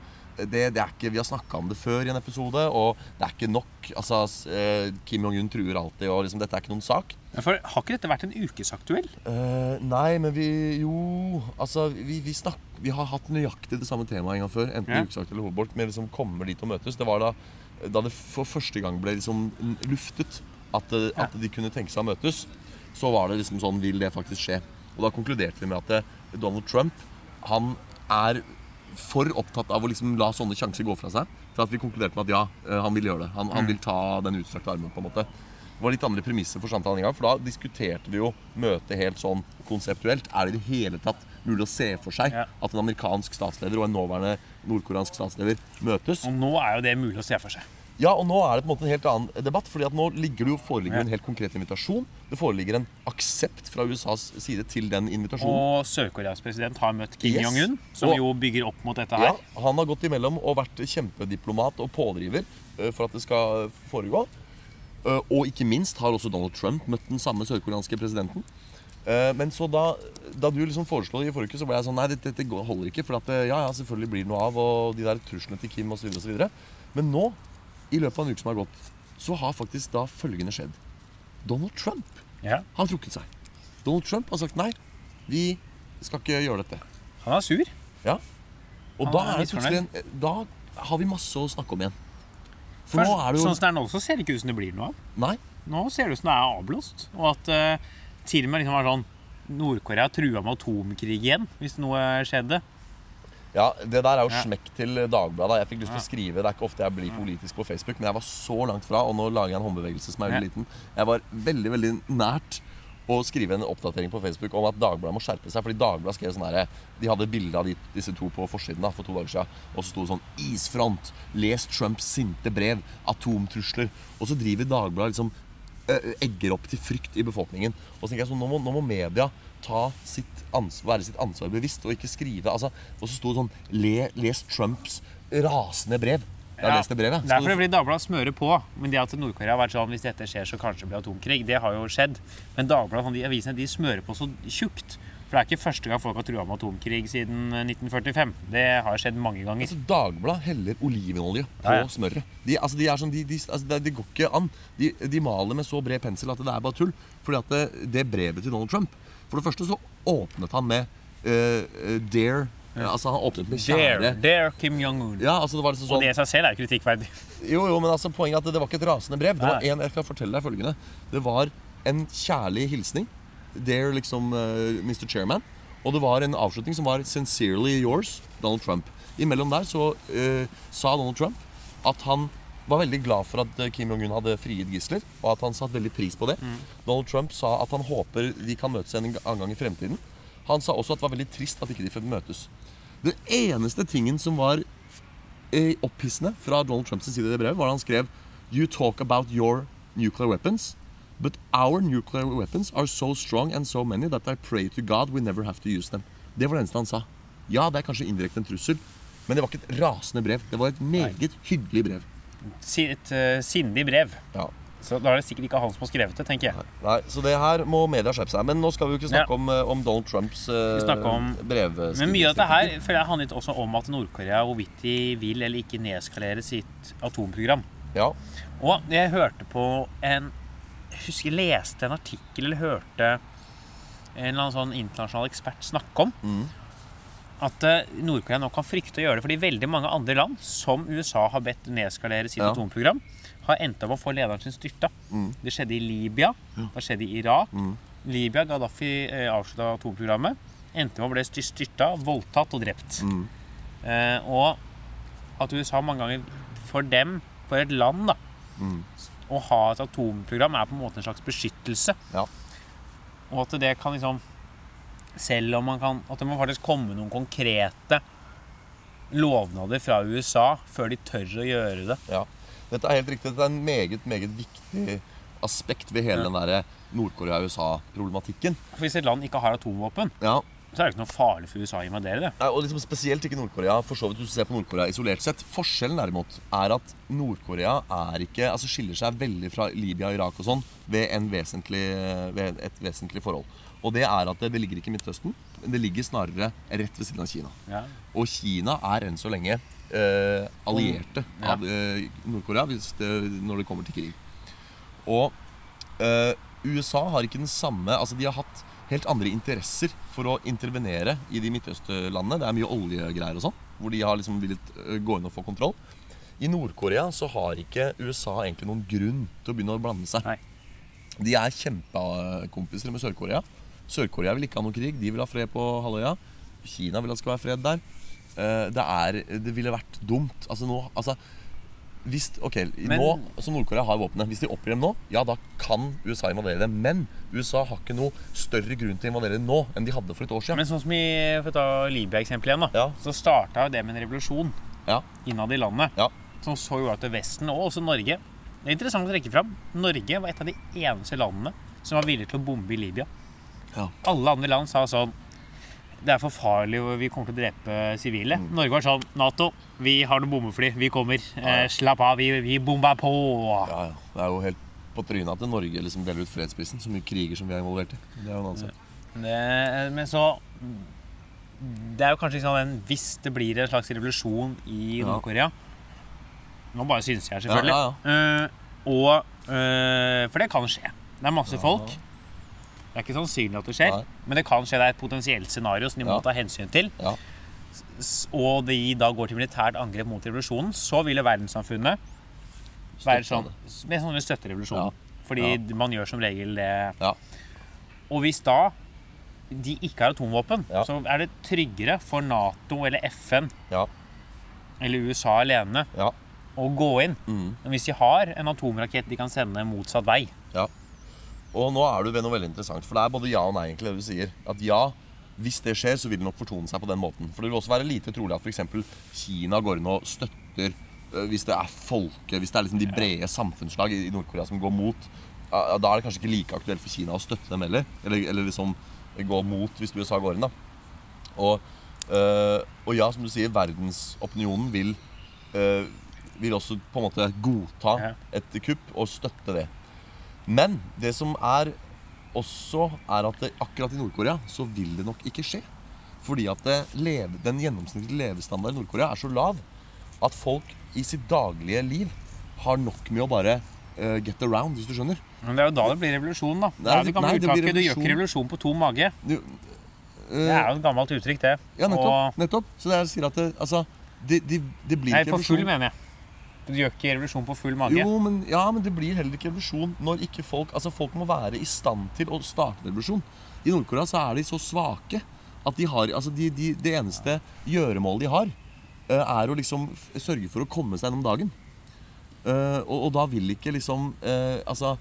[SPEAKER 3] Det, det er ikke, Vi har snakka om det før i en episode, og det er ikke nok. Altså, eh, Kim Jong-un truer alltid, og liksom, dette er ikke noen sak.
[SPEAKER 2] Ja, For Har ikke dette vært en ukesaktuell?
[SPEAKER 3] Eh, nei, men vi Jo Altså, vi, vi, snak, vi har hatt nøyaktig det samme temaet en gang før. Enten
[SPEAKER 2] Ja.
[SPEAKER 3] ukesaktuell Ukesakt eller hovedbolk. Men liksom kommer dit og møtes. Det var da, da det for første gang ble liksom luftet at, det- at de kunne tenke seg å møtes. Så var det liksom sånn Vil det faktisk skje? Og da konkluderte vi med at eh, Donald Trump Han er for opptatt av å liksom la sånne sjanser gå fra seg til at vi konkluderte med at ja, eh, han vil gjøre det. Han, han vil ta den utstrakte armen. på en måte det var litt andre premisser for samtalen en for da diskuterte vi jo møtet helt sånn konseptuelt. Er det i det hele tatt mulig å se for seg
[SPEAKER 2] Ja.
[SPEAKER 3] at en amerikansk statsleder og en nåværende nordkoreansk statsleder møtes?
[SPEAKER 2] Og nå er jo det mulig å se for seg.
[SPEAKER 3] Ja, og nå er det på en måte en helt annen debatt, fordi at nå ligger det jo, foreligger en helt konkret invitasjon. Det foreligger en aksept fra USAs side til den invitasjonen.
[SPEAKER 2] Og Sør-Koreas president har møtt Kim
[SPEAKER 3] Yes.
[SPEAKER 2] Jong-un, som
[SPEAKER 3] Og-
[SPEAKER 2] jo bygger opp mot dette her.
[SPEAKER 3] Ja, han har gått imellom og vært kjempediplomat og pådriver eh, for at det skal foregå. Eh, Og ikke minst har også Donald Trump møtt den samme sørkoreanske presidenten. Eh, Men så da, da du liksom foreslo det i forrige uke, så ble jeg sånn Nei, dette, dette holder ikke. For at ja, ja, selvfølgelig blir det noe av, og de der truslene til Kim osv. Men nå, i løpet av en uke som har gått, så har faktisk da følgende skjedd. Donald Trump
[SPEAKER 2] Ja.
[SPEAKER 3] har trukket seg. Donald Trump har sagt nei. Vi skal ikke gjøre dette.
[SPEAKER 2] Han er sur.
[SPEAKER 3] Ja. Og da
[SPEAKER 2] er
[SPEAKER 3] er en, Da har vi masse å snakke om igjen. For
[SPEAKER 2] Først,
[SPEAKER 3] nå er det jo
[SPEAKER 2] Sånn som det er nå, så ser det ikke ut som det blir noe av.
[SPEAKER 3] Nei.
[SPEAKER 2] Nå ser det ut som det er avblåst. Og at uh, til og med liksom var sånn Nord-Korea trua med atomkrig igjen, hvis noe skjedde.
[SPEAKER 3] Ja, Det der er jo smekk til Dagbladet. Jeg fikk lyst til å skrive Det er ikke ofte jeg blir politisk på Facebook, men jeg var så langt fra, og nå lager jeg en håndbevegelse som er veldig liten. Jeg var veldig, veldig nært å skrive en oppdatering på Facebook om at Dagbladet må skjerpe seg. Fordi Dagbladet skrev sånn herre De hadde bilde av disse to på forsiden da, for to dager siden. Og så sto det sånn 'Isfront. Les Trumps sinte brev. Atomtrusler'. Og så driver Dagbladet liksom egger opp til frykt i befolkningen. Og så tenker jeg sånn, nå må, nå må media sitt ansvar, være sitt ansvar bevisst og ikke skrive altså, Og så sto det sånn Le, 'Les Trumps rasende brev'. Jeg har lest det brevet.
[SPEAKER 2] Det er fordi Dagbladet smører på. Men det at Nord-Korea har vært sånn hvis dette skjer, så kanskje det blir atomkrig, det har jo skjedd. Men Dagbladet, sånn, de avisene de smører på så tjukt. For det er ikke første gang folk har trua med atomkrig siden eh, 1945. Det har skjedd mange ganger.
[SPEAKER 3] Altså, Dagbladet heller olivenolje på
[SPEAKER 2] Ja, ja.
[SPEAKER 3] smøret. De, altså, de er sånn, de, de, altså, det, går ikke an. De, de maler med så bred pensel at det er bare tull. Fordi at det, det brevet til Donald Trump For det første så åpnet han med uh, eh, Dare Altså han åpnet med kjære
[SPEAKER 2] dare Kim Jong-un.
[SPEAKER 3] Ja, altså det var liksom
[SPEAKER 2] Og
[SPEAKER 3] sånn
[SPEAKER 2] det i seg selv er kritikkverdig.
[SPEAKER 3] Jo, jo, men altså poenget er at det, det var ikke et rasende brev. Det var en, jeg skal fortelle deg følgende Det var en kjærlig hilsning. Dare liksom uh, Mr. Chairman. Og det var en avslutning som var 'Sincerely yours', Donald Trump. Imellom der så uh, sa Donald Trump at han var veldig glad for at eh, Kim Jong-un hadde frigitt gisler, og at han satte veldig pris på det. Donald Trump sa at han håper de kan møtes en annen gang i fremtiden. Han sa også at det var veldig trist at ikke de fikk møtes. Det eneste tingen som var eh, opphissende fra Donald Trumps side i det brevet, var da han skrev You talk about your nuclear weapons, but our nuclear weapons are so strong and so many that I pray to God we never have to use them. Det var det eneste han sa. Ja, det er kanskje indirekte en trussel, men det var ikke et rasende brev. Det var et meget hyggelig brev.
[SPEAKER 2] Et eh, sindig brev.
[SPEAKER 3] Ja.
[SPEAKER 2] Så da er det sikkert ikke han som har skrevet det, tenker jeg.
[SPEAKER 3] Nei, Så det her må media skjerpe seg. Men nå skal vi jo ikke snakke
[SPEAKER 2] Ja.
[SPEAKER 3] om, eh, om Donald Trumps uh,
[SPEAKER 2] om-. Men mye av dette her føler jeg handlet også om at Nord-Korea hvorvidt de vil eller ikke nedskalere sitt atomprogram.
[SPEAKER 3] Ja.
[SPEAKER 2] Og jeg hørte på en Jeg husker jeg leste en artikkel eller hørte en eller annen sånn internasjonal ekspert snakke om
[SPEAKER 3] Mhm.
[SPEAKER 2] At eh, Nord-Korea nå kan frykte å gjøre det fordi veldig mange andre land, som USA har bedt nedskalere sitt
[SPEAKER 3] Ja.
[SPEAKER 2] atomprogram, har endt opp å få lederen sin styrta.
[SPEAKER 3] Mm.
[SPEAKER 2] Det skjedde i Libya, det skjedde i Irak.
[SPEAKER 3] Mm.
[SPEAKER 2] Libya, Gaddafi eh, avslutta atomprogrammet. Endte med å bli styrta, voldtatt og drept.
[SPEAKER 3] Mm.
[SPEAKER 2] Eh, og at USA mange ganger For dem, for et land, da
[SPEAKER 3] Mhm.
[SPEAKER 2] å ha et atomprogram er på en måte en slags beskyttelse.
[SPEAKER 3] Ja.
[SPEAKER 2] Og at det kan liksom Selv om man kan At det må faktisk komme noen konkrete lovnader fra USA før de tør å gjøre det.
[SPEAKER 3] Ja, dette er helt riktig. Dette er en meget, meget viktig aspekt ved hele
[SPEAKER 2] Ja.
[SPEAKER 3] den derre Nord-Korea-USA-problematikken.
[SPEAKER 2] For hvis et land ikke har atomvåpen,
[SPEAKER 3] Ja,
[SPEAKER 2] så er det ikke noe farlig for USA å invadere det.
[SPEAKER 3] Nei, og liksom Spesielt ikke Nord-Korea. For så vidt du ser på Nord-Korea isolert sett. Forskjellen derimot er at Nord-Korea er ikke, altså skiller seg veldig fra Libya Irak og sånn ved, ved et vesentlig forhold. Og det er at det, det ligger ikke i Midtøsten, men det ligger snarere rett ved siden av Kina.
[SPEAKER 2] Ja.
[SPEAKER 3] Og Kina er enn så lenge eh, allierte
[SPEAKER 2] Ja.
[SPEAKER 3] av eh, Nord-Korea når det kommer til krig. Og eh, USA har ikke den samme Altså de har hatt helt andre interesser for å intervenere i de midtøstlandene. Det er mye oljegreier og sånn, hvor de har liksom villet eh, gå inn og få kontroll. I Nord-Korea så har ikke USA egentlig noen grunn til å begynne å blande seg.
[SPEAKER 2] Nei.
[SPEAKER 3] De er kjempekompiser med Sør-Korea. Sør-Korea vil ikke ha noen krig. De vil ha fred på halvøya. Kina vil at det skal være fred der. Eh, Det, er, det ville vært dumt. Altså nå altså, hvis, ok,
[SPEAKER 2] Men-
[SPEAKER 3] nå som Nord-Korea har våpnene Hvis de oppgir dem nå, ja da kan USA invadere dem. Men USA har ikke noe større grunn til å invadere dem nå enn de hadde for et år siden.
[SPEAKER 2] Men sånn som i for å ta Libya-eksempelet igjen, da,
[SPEAKER 3] Ja.
[SPEAKER 2] så starta jo det med en revolusjon
[SPEAKER 3] Ja,
[SPEAKER 2] innad i landet.
[SPEAKER 3] ja,
[SPEAKER 2] Som så gjorde at Vesten, og også Norge Det er interessant å trekke fram. Norge var et av de eneste landene som var villige til å bombe i Libya.
[SPEAKER 3] Ja.
[SPEAKER 2] Alle andre land sa sånn Det er for farlig, og vi kommer til å drepe sivile.
[SPEAKER 3] Mm.
[SPEAKER 2] Norge var sånn Nato, vi har noen bombefly. Vi kommer. Eh, slapp av, vi, vi bomba på.
[SPEAKER 3] ja, ja. Det er jo helt på trynet at Norge liksom deler ut fredsprisen. Så mye kriger som vi er involvert i. Det er jo en annen sak.
[SPEAKER 2] Det, men så Det er jo kanskje liksom en Hvis det blir en slags revolusjon i. Nord-Korea Nå bare synes jeg, selvfølgelig. Eh, og eh, For det kan skje. Det er masse folk. Det er ikke sannsynlig at det skjer,
[SPEAKER 3] Nei.
[SPEAKER 2] men det kan skje. Det er et potensielt scenario som de må
[SPEAKER 3] Ja.
[SPEAKER 2] ta hensyn til.
[SPEAKER 3] Ja.
[SPEAKER 2] Og de da går til militært angrep mot revolusjonen, så ville verdenssamfunnet være sånn sånn støtte revolusjonen.
[SPEAKER 3] Ja.
[SPEAKER 2] Fordi man gjør som regel det.
[SPEAKER 3] Ja.
[SPEAKER 2] Og hvis da de ikke har atomvåpen,
[SPEAKER 3] Ja.
[SPEAKER 2] så er det tryggere for Nato eller FN
[SPEAKER 3] Ja.
[SPEAKER 2] eller USA alene
[SPEAKER 3] Ja.
[SPEAKER 2] å gå inn
[SPEAKER 3] Mm.
[SPEAKER 2] Men hvis de har en atomrakett de kan sende motsatt vei.
[SPEAKER 3] Og nå er du ved noe veldig interessant, for det er både ja og nei, egentlig, det du sier. At ja, hvis det skjer, så vil det nok fortone seg på den måten. For det vil også være lite trolig at f.eks. Kina går inn og støtter øh, hvis det er folket, hvis det er liksom de brede samfunnslag i Nord-Korea som går mot. Da er det kanskje ikke like aktuelt for Kina å støtte dem heller. Eller, eller liksom gå mot hvis USA går inn, da. Og, øh, og ja, som du sier, verdensopinionen vil, øh, vil også på en måte godta et kupp og støtte det. Men det som er også er at det, akkurat i Nord-Korea så vil det nok ikke skje. Fordi at det leve, den gjennomsnittlige levestandarden i Nord-Korea er så lav at folk i sitt daglige liv har nok med å bare uh, get around, hvis du skjønner.
[SPEAKER 2] Men det er jo da det blir revolusjon, da. Det
[SPEAKER 3] Nei,
[SPEAKER 2] er det gamle
[SPEAKER 3] nei, det blir
[SPEAKER 2] uttaket 'du gjør ikke
[SPEAKER 3] revolusjon.
[SPEAKER 2] revolusjon på tom mage'.
[SPEAKER 3] Du,
[SPEAKER 2] Det er jo et gammelt uttrykk, det.
[SPEAKER 3] ja, nettopp.
[SPEAKER 2] Og,
[SPEAKER 3] nettopp. Så det er, sier at det, altså, det, det, det blir
[SPEAKER 2] nei,
[SPEAKER 3] ikke
[SPEAKER 2] på full, mener jeg. Du gjør ikke revolusjon på full mage.
[SPEAKER 3] Jo, men, ja, men det blir heller ikke revolusjon når ikke folk Altså, folk må være i stand til å starte en revolusjon. I Nord-Korea så er de så svake at de har Altså, de, de, det eneste gjøremålet de har, eh, er å liksom sørge for å komme seg gjennom dagen. Eh, og, og da vil ikke liksom eh, Altså,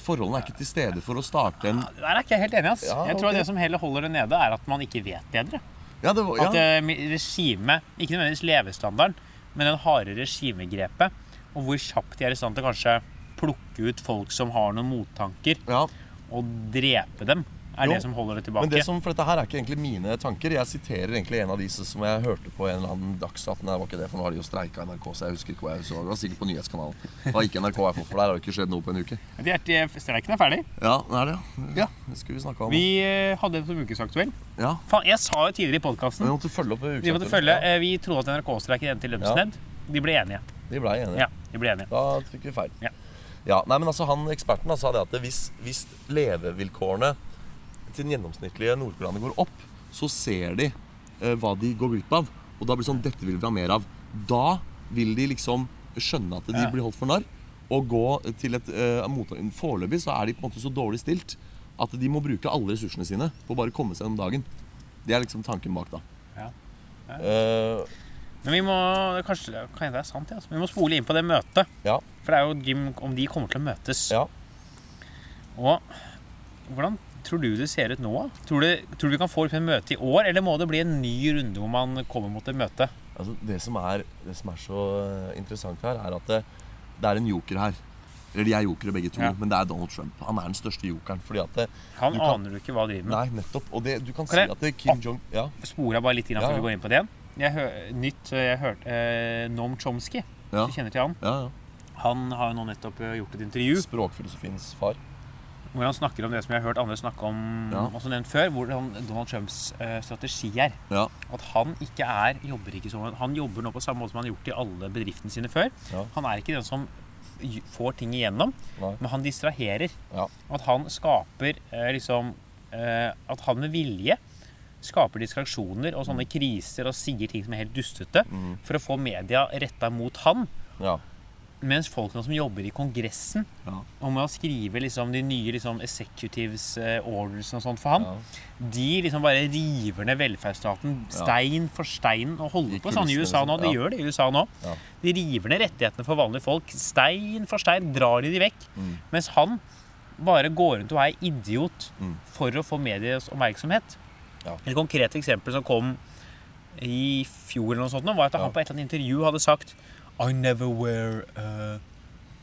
[SPEAKER 3] forholdene er ikke til stede for å starte en
[SPEAKER 2] Der er ikke jeg helt enig. ass.
[SPEAKER 3] Ja,
[SPEAKER 2] Jeg tror det som heller holder det nede, er at man ikke vet bedre.
[SPEAKER 3] Ja, det var, ja.
[SPEAKER 2] At uh, regimet, ikke nødvendigvis levestandarden, men den harde regimegrepet, og hvor kjapt de er i stand til kanskje plukke ut folk som har noen mottanker,
[SPEAKER 3] ja.
[SPEAKER 2] og drepe dem, er
[SPEAKER 3] Jo,
[SPEAKER 2] det som holder det tilbake.
[SPEAKER 3] Men det som, for dette her er ikke egentlig mine tanker. Jeg siterer egentlig en av disse som jeg hørte på en eller annen Dagsnytt. Nei, det var ikke det, for nå har de jo streika NRK, så jeg husker ikke hva jeg så. Det var sikkert på nyhetskanalen. Det gikk NRK, jeg for for der har det ikke skjedd noe på en uke.
[SPEAKER 2] Streiken er ferdig.
[SPEAKER 3] Ja, det er det, ja. ja. Det skulle vi snakka om.
[SPEAKER 2] Vi eh, hadde det som ukesaktuell.
[SPEAKER 3] Ja,
[SPEAKER 2] Faen, jeg sa jo tidligere i podkasten
[SPEAKER 3] Vi måtte følge opp
[SPEAKER 2] Vi måtte.
[SPEAKER 3] Ja,
[SPEAKER 2] eh, Vi trodde at NRK-streiken endte i lønnsnevnd. De ble enige.
[SPEAKER 3] de ble enige.
[SPEAKER 2] Ja, de ble enige.
[SPEAKER 3] Da fikk vi feil.
[SPEAKER 2] Ja.
[SPEAKER 3] Ja, nei, men altså han Eksperten da, sa det at hvis, hvis levevilkårene til den gjennomsnittlige nordkoreaner går opp, så ser de eh, hva de går glipp av. Og da blir det sånn Dette vil vi ha mer av. Da vil de liksom skjønne at de
[SPEAKER 2] Ja.
[SPEAKER 3] blir holdt for narr, og gå til et eh, mottak. Foreløpig så er de på en måte så dårlig stilt at de må bruke alle ressursene sine på å bare komme seg gjennom dagen. Det er liksom tanken bak, da.
[SPEAKER 2] Ja.
[SPEAKER 3] Eh,
[SPEAKER 2] Men vi må kanskje kan det er sant, ja. Vi må spole inn på det møtet.
[SPEAKER 3] ja.
[SPEAKER 2] For det er jo Jim om de kommer til å møtes.
[SPEAKER 3] ja.
[SPEAKER 2] Og hvordan tror du det ser ut nå? Tror du, tror du vi kan få et møte i år, eller må det bli en ny runde hvor man kommer mot et møte?
[SPEAKER 3] Altså, det, som er, det som er så interessant her, er at det, det er en joker her. Eller de er jokere begge to,
[SPEAKER 2] Ja.
[SPEAKER 3] men det er Donald Trump. Han er den største jokeren. fordi at det,
[SPEAKER 2] Han
[SPEAKER 3] du kan-
[SPEAKER 2] aner du ikke hva han driver med.
[SPEAKER 3] Nei, nettopp. Og det, du kan
[SPEAKER 2] Kan jeg-
[SPEAKER 3] at det, Kim Jong Ja,
[SPEAKER 2] Spora bare litt
[SPEAKER 3] inn
[SPEAKER 2] før
[SPEAKER 3] ja.
[SPEAKER 2] vi går inn på det igjen. Jeg hø nytt jeg hørte eh, Noam Chomsky.
[SPEAKER 3] ja,
[SPEAKER 2] Du kjenner til han?
[SPEAKER 3] ja, ja.
[SPEAKER 2] Han har jo nå nettopp eh, gjort et intervju
[SPEAKER 3] Språkfilosofiens far.
[SPEAKER 2] Hvor han snakker om det som jeg har hørt andre snakke om
[SPEAKER 3] Ja.
[SPEAKER 2] også nevnt før, hvordan Donald Trumps eh, strategi er.
[SPEAKER 3] Ja,
[SPEAKER 2] At han ikke er jobber ikke som, Han jobber nå på samme måte som han har gjort i alle bedriftene sine før.
[SPEAKER 3] Ja.
[SPEAKER 2] Han er ikke den som får ting igjennom,
[SPEAKER 3] Nei.
[SPEAKER 2] men han distraherer.
[SPEAKER 3] Ja.
[SPEAKER 2] At han skaper eh, liksom eh, At han med vilje skaper distraksjoner og sånne kriser og sier ting som er helt dustete,
[SPEAKER 3] Mm.
[SPEAKER 2] for å få media retta mot han.
[SPEAKER 3] ja,
[SPEAKER 2] Mens folkene som jobber i Kongressen
[SPEAKER 3] ja.
[SPEAKER 2] og med å skrive liksom, de nye liksom, executives eh, orders og sånt for ham,
[SPEAKER 3] ja.
[SPEAKER 2] de liksom bare river ned velferdsstaten stein for stein og holder på sånn i USA nå. De gjør det i USA nå. De river ned rettighetene for vanlige folk. Stein for stein drar de de vekk.
[SPEAKER 3] Mm.
[SPEAKER 2] Mens han bare går rundt og er idiot
[SPEAKER 3] Mm.
[SPEAKER 2] for å få medias oppmerksomhet.
[SPEAKER 3] Ja.
[SPEAKER 2] Et konkret eksempel som kom i fjor, eller noe sånt, var at han på et eller annet intervju hadde sagt I never wear uh,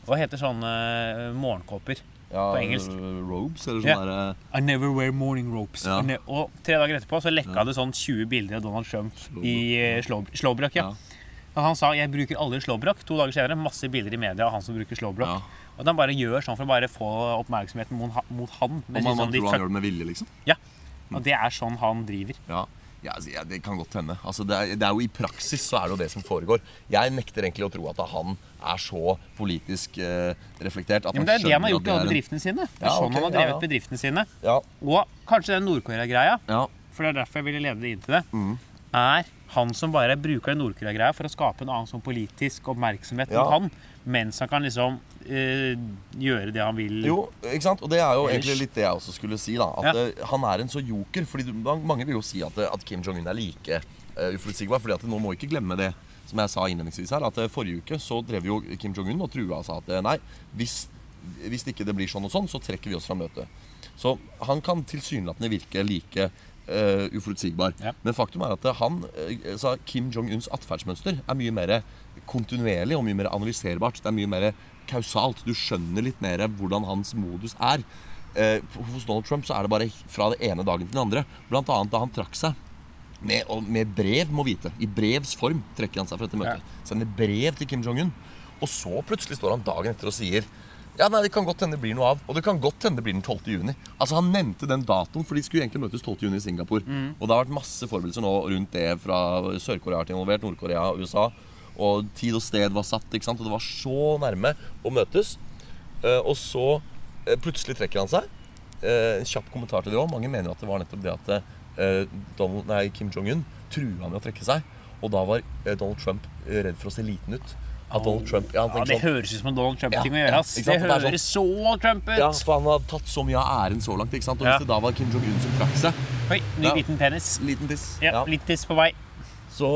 [SPEAKER 2] Hva heter sånne eh, morgenkåper?
[SPEAKER 3] ja
[SPEAKER 2] På engelsk.
[SPEAKER 3] Robes, eller sånn
[SPEAKER 2] der
[SPEAKER 3] derre
[SPEAKER 2] I never wear morning ropes.
[SPEAKER 3] Ja.
[SPEAKER 2] Og tre dager etterpå så lekka
[SPEAKER 3] Ja.
[SPEAKER 2] det sånn 20 bilder av Donald Trump
[SPEAKER 3] Slåbrok.
[SPEAKER 2] i uh, slå, slåbrok. Ja. Han sa jeg bruker aldri slåbrok. To dager senere masse bilder i media av han som bruker slåbrok.
[SPEAKER 3] Ja.
[SPEAKER 2] Og at han bare gjør sånn for å bare få oppmerksomheten mot, ha- mot han.
[SPEAKER 3] Og man,
[SPEAKER 2] liksom
[SPEAKER 3] man
[SPEAKER 2] de
[SPEAKER 3] tror han gjør det med vilje, liksom.
[SPEAKER 2] ja. Og det er sånn han driver.
[SPEAKER 3] Ja, ja, altså, ja det kan godt hende. Altså, det, er, det er jo I praksis så er det jo det som foregår. Jeg nekter egentlig å tro at han er så politisk eh, reflektert. At
[SPEAKER 2] Ja, men det er det han har gjort i alle bedriftene sine. Det er
[SPEAKER 3] Ja,
[SPEAKER 2] sånn
[SPEAKER 3] okay,
[SPEAKER 2] han har drevet bedriftene sine.
[SPEAKER 3] Ja,
[SPEAKER 2] Og kanskje den Nord-Korea-greia,
[SPEAKER 3] ja,
[SPEAKER 2] for det er derfor jeg ville lede det inn til det,
[SPEAKER 3] Mm.
[SPEAKER 2] er han som bare bruker den Nord-Korea-greia for å skape en annen sånn politisk oppmerksomhet mot han, mens han kan liksom eh, gjøre det han vil.
[SPEAKER 3] Jo, ikke sant? Og det er jo egentlig litt det jeg også skulle si. da At
[SPEAKER 2] Ja.
[SPEAKER 3] eh, Han er en så joker. Fordi du, Mange vil jo si at, eh, at Kim Jong-un er like uh, uforutsigbar. Fordi at Nå må vi ikke glemme det som jeg sa innledningsvis her. At eh, Forrige uke så drev jo Kim Jong-un og trua og sa at eh, nei, hvis, hvis ikke det blir sånn og sånn, så trekker vi oss fra møtet. Så han kan tilsynelatende virke like Uh, uforutsigbar.
[SPEAKER 2] Ja.
[SPEAKER 3] Men faktum er at han, eh, sa Kim Jong-uns atferdsmønster er mye mer kontinuerlig og mye mer analyserbart. Det er mye mer kausalt. Du skjønner litt mer hvordan hans modus er. Eh, hos Donald Trump så er det bare fra det ene dagen til den andre. Blant annet da han trakk seg med, med brev, må vite. I brevs form trekker han seg fra dette møtet. Sender brev til Kim Jong-un. Og så plutselig står han dagen etter og sier ja, nei, Det kan godt hende det blir noe av. Og det kan godt hende det blir den 12. juni. Altså Han nevnte den datoen, for de skulle egentlig møtes 12. juni i Singapore. Og det har vært masse forberedelser nå rundt det fra Sør-Korea har vært involvert, Nord-Korea og USA. Og tid og sted var satt, ikke sant? og det var så nærme å møtes. Eh, og så eh, plutselig trekker han seg. Eh, en kjapp kommentar til det òg. Mange mener at det var nettopp det at Donald, nei, Kim Jong-un trua med å trekke seg. Og da var Donald Trump redd for å se liten ut. Trump, ja,
[SPEAKER 2] Ja, det
[SPEAKER 3] sånn,
[SPEAKER 2] høres ut som en Donald Trump-ting
[SPEAKER 3] Ja,
[SPEAKER 2] å gjøre. ass. Det?
[SPEAKER 3] Sånn-
[SPEAKER 2] høres så Trump ut!
[SPEAKER 3] ja, for han har tatt så mye av æren så langt. ikke sant? Og hvis det da var Kim Jong-un som trakk seg
[SPEAKER 2] Oi, ny liten penis.
[SPEAKER 3] Liten tiss.
[SPEAKER 2] Ja. Litt tiss på vei.
[SPEAKER 3] Så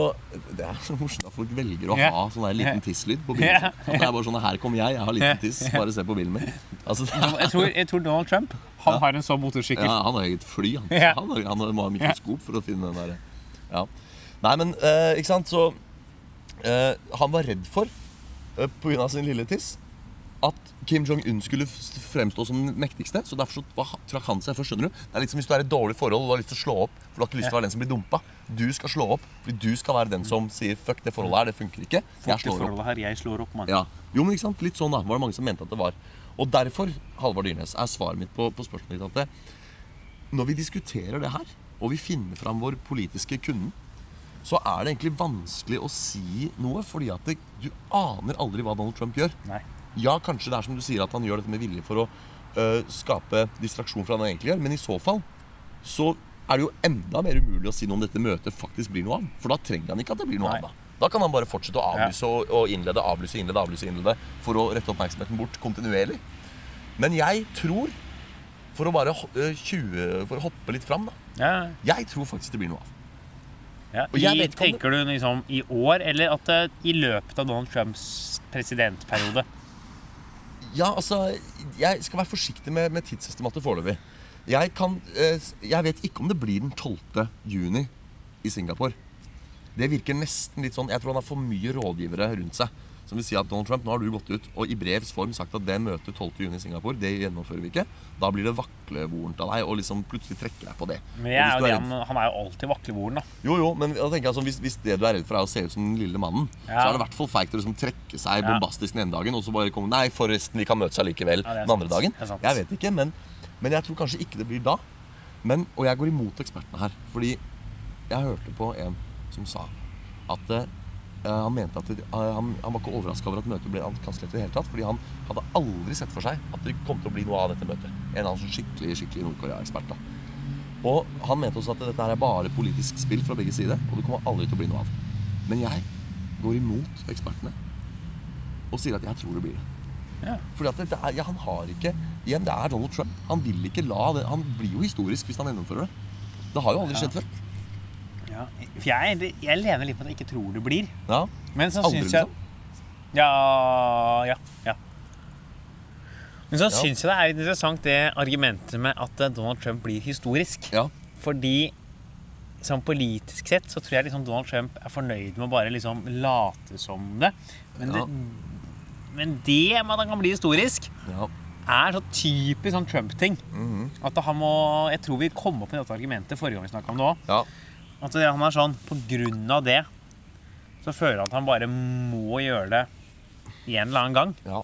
[SPEAKER 3] det er så morsomt at folk velger å
[SPEAKER 2] ha
[SPEAKER 3] ha sånn der liten tisslyd på
[SPEAKER 2] bilen.
[SPEAKER 3] bilen. At det er bare sånn Her kommer jeg, jeg har liten tiss. Bare se på bilen min. Altså, er,
[SPEAKER 2] Jeg tror, jeg tror Donald Trump han har en sånn motorsykkel.
[SPEAKER 3] ja, han har eget fly. Han,
[SPEAKER 2] Ja.
[SPEAKER 3] han, har, han må ha mikroskop for å finne den der. Ja. Nei, men uh, ikke sant, så uh, Han var redd for, uh, av sin lille tiss, at Kim Jong-un skulle fremstå som den mektigste. Så derfor så trakk han seg først. skjønner du Det er litt som hvis du er i et dårlig forhold og du har lyst til å slå opp. For du har ikke lyst til å være den som blir dumpa. Du skal slå opp fordi du skal være den som sier 'fuck, det forholdet her, det funker ikke'. Jeg slår opp.
[SPEAKER 2] her, jeg slår opp, mann.
[SPEAKER 3] Ja. Jo, men ikke sant? Litt sånn da, var det mange som mente at det var. Og derfor, Halvard Dyrnes, er svaret mitt på, på spørsmålet ditt at det, når vi diskuterer det her, og vi finner fram vår politiske kunden, så er det egentlig vanskelig å si noe, fordi at det, du aner aldri hva Donald Trump gjør.
[SPEAKER 2] Nei.
[SPEAKER 3] Ja, kanskje det er som du sier at han gjør dette med vilje for å uh, skape distraksjon fra det han egentlig gjør, men i så fall så er det jo enda mer umulig å si noe om dette møtet faktisk blir noe av. For da trenger han ikke at det blir noe
[SPEAKER 2] Nei.
[SPEAKER 3] av. Da Da kan han bare fortsette å avlyse og, og innlede, avlyse, innlede, avlyse, innlede for å rette oppmerksomheten bort kontinuerlig. Men jeg tror, for å bare 20, for å hoppe litt fram, da
[SPEAKER 2] Ja,
[SPEAKER 3] Jeg tror faktisk det blir noe av.
[SPEAKER 2] ja. I, tenker du liksom i år, eller at uh, i løpet av Donald Trumps presidentperiode?
[SPEAKER 3] Ja, altså Jeg skal være forsiktig med, med tidsestimatet foreløpig. Jeg, kan, eh, jeg vet ikke om det blir den 12. juni i Singapore. Det virker nesten litt sånn Jeg tror han har for mye rådgivere rundt seg Som vil si at Donald Trump, nå har du gått ut og i brevs form sagt at det møtet 12.6 i Singapore, det gjennomfører vi ikke. Da blir det vaklevorent av deg og liksom plutselig trekke deg på det.
[SPEAKER 2] Men er
[SPEAKER 3] er redd-
[SPEAKER 2] han, han er jo alltid vaklevoren, da.
[SPEAKER 3] jo, jo, men da tenker sånn, hvis, hvis det du er redd for er å se ut som den lille mannen, så
[SPEAKER 2] Ja.
[SPEAKER 3] er det i hvert fall feigt å liksom trekke seg bombastisk den ene dagen, og så bare komme Nei, forresten, vi kan møtes allikevel
[SPEAKER 2] Ja,
[SPEAKER 3] den andre dagen. Jeg vet ikke, men, men jeg tror kanskje ikke det blir da. Men, og jeg går imot ekspertene her. Fordi jeg hørte på en som sa at eh, han mente at det, eh, han, han var ikke overraska over at møtet ble kansellert i det hele tatt. Fordi han hadde aldri sett for seg at det kom til å bli noe av dette møtet. En annen sånn skikkelig skikkelig Nord-Korea-ekspert. da og han mente også at dette her er bare politisk spill fra begge sider, og det kommer aldri til å bli noe av. Men jeg går imot ekspertene og sier at jeg tror det blir det.
[SPEAKER 2] Ja.
[SPEAKER 3] Fordi at er, ja, han har ikke Igjen, det er Donald Trump. Han vil ikke la det Han blir jo historisk hvis han gjennomfører det. Det har jo aldri skjedd før.
[SPEAKER 2] Ja. For jeg, jeg lener litt på at jeg ikke tror det blir.
[SPEAKER 3] Ja,
[SPEAKER 2] Men så syns jeg
[SPEAKER 3] liksom?
[SPEAKER 2] Ja, ja, ja. Men så
[SPEAKER 3] Ja.
[SPEAKER 2] syns jeg det er interessant det argumentet med at eh, Donald Trump blir historisk.
[SPEAKER 3] ja,
[SPEAKER 2] Fordi sånn politisk sett så tror jeg liksom Donald Trump er fornøyd med å bare liksom late som det. Men,
[SPEAKER 3] Ja.
[SPEAKER 2] det, men det med at han kan bli historisk,
[SPEAKER 3] ja.
[SPEAKER 2] er så typisk sånn Trump-ting.
[SPEAKER 3] Mhm.
[SPEAKER 2] At han må Jeg tror vi kom opp med dette argumentet forrige gang vi snakka om det òg. Det- han er sånn På grunn av det så føler han at han bare må gjøre det en eller annen gang.
[SPEAKER 3] ja.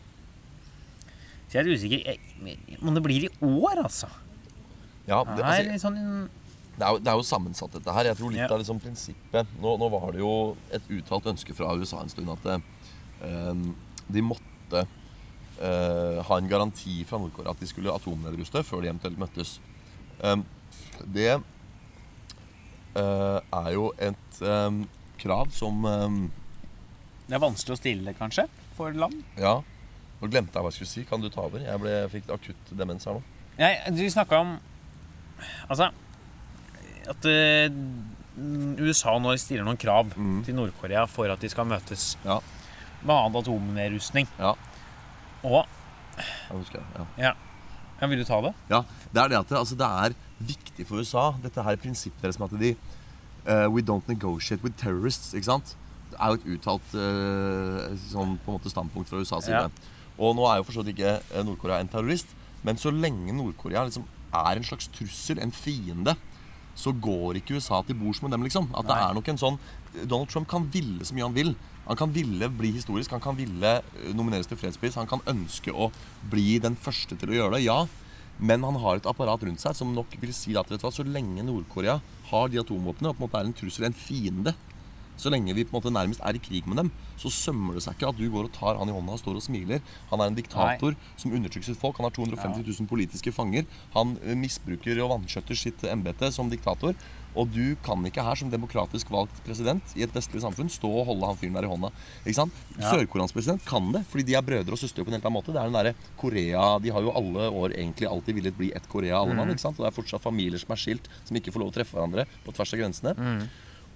[SPEAKER 2] Så jeg er usikker jeg- om det blir i år, altså.
[SPEAKER 3] ja
[SPEAKER 2] Det
[SPEAKER 3] det,
[SPEAKER 2] er
[SPEAKER 3] altså,
[SPEAKER 2] sånn
[SPEAKER 3] det, er jo, det er jo sammensatt, dette her. Jeg tror litt
[SPEAKER 2] Ja.
[SPEAKER 3] av liksom prinsippet nå, nå var det jo et uttalt ønske fra USA en stund at um, de måtte uh, ha en garanti fra Nord-Korea at de skulle atomnedruste før de eventuelt møttes. Um, det er jo et eh, krav som eh,
[SPEAKER 2] Det er vanskelig å stille, kanskje, for land.
[SPEAKER 3] Ja. Nå glemte jeg hva jeg skulle si. Kan du ta over? Jeg ble, fikk akutt demens her nå.
[SPEAKER 2] Nei, du snakka om Altså At eh, USA nå stiller noen krav
[SPEAKER 3] mm.
[SPEAKER 2] til Nord-Korea for at de skal møtes.
[SPEAKER 3] Ja.
[SPEAKER 2] Med annet atomnedrustning.
[SPEAKER 3] Ja.
[SPEAKER 2] Og
[SPEAKER 3] Jeg husker det. Ja.
[SPEAKER 2] ja. Ja, Vil du ta det?
[SPEAKER 3] Ja, det er det at det, altså det er viktig for USA, dette her prinsippet deres med at de uh, We don't negotiate with terrorists, ikke sant? Det er jo et uttalt uh, sånn på en måte standpunkt fra USAs side.
[SPEAKER 2] Ja.
[SPEAKER 3] Og nå er jo for så vidt ikke eh, Nord-Korea en terrorist, men så lenge Nord-Korea liksom er en slags trussel, en fiende, så går ikke USA til bords med dem, liksom. At det er nok en sånn Donald Trump kan ville så mye han vil. Han kan ville bli historisk, han kan ville eh, nomineres til fredspris, han kan ønske å bli den første til å gjøre det, ja. Men han har et apparat rundt seg som nok vil si at så lenge Nord-Korea har de atomvåpnene og på en måte er en trussel, en fiende, så lenge vi på en måte nærmest er i krig med dem, så sømmer det seg ikke at du går og tar han i hånda og står og smiler. Han er en diktator som undertrykker sitt folk. Han har 250 000 politiske fanger. Han eh, misbruker og vanskjøtter sitt embete som diktator. Og du kan ikke her som demokratisk valgt president i et vestlig samfunn stå og holde han fyren der i hånda. Ikke sant?
[SPEAKER 2] Ja.
[SPEAKER 3] Sør-Koreansk president kan det, fordi de er brødre og søstre på en helt annen måte. Det er den derre Korea De har jo alle år egentlig alltid villet bli ett Korea, alle mann. ikke sant? Og det er fortsatt familier som er skilt, som ikke får lov å treffe hverandre på tvers av grensene.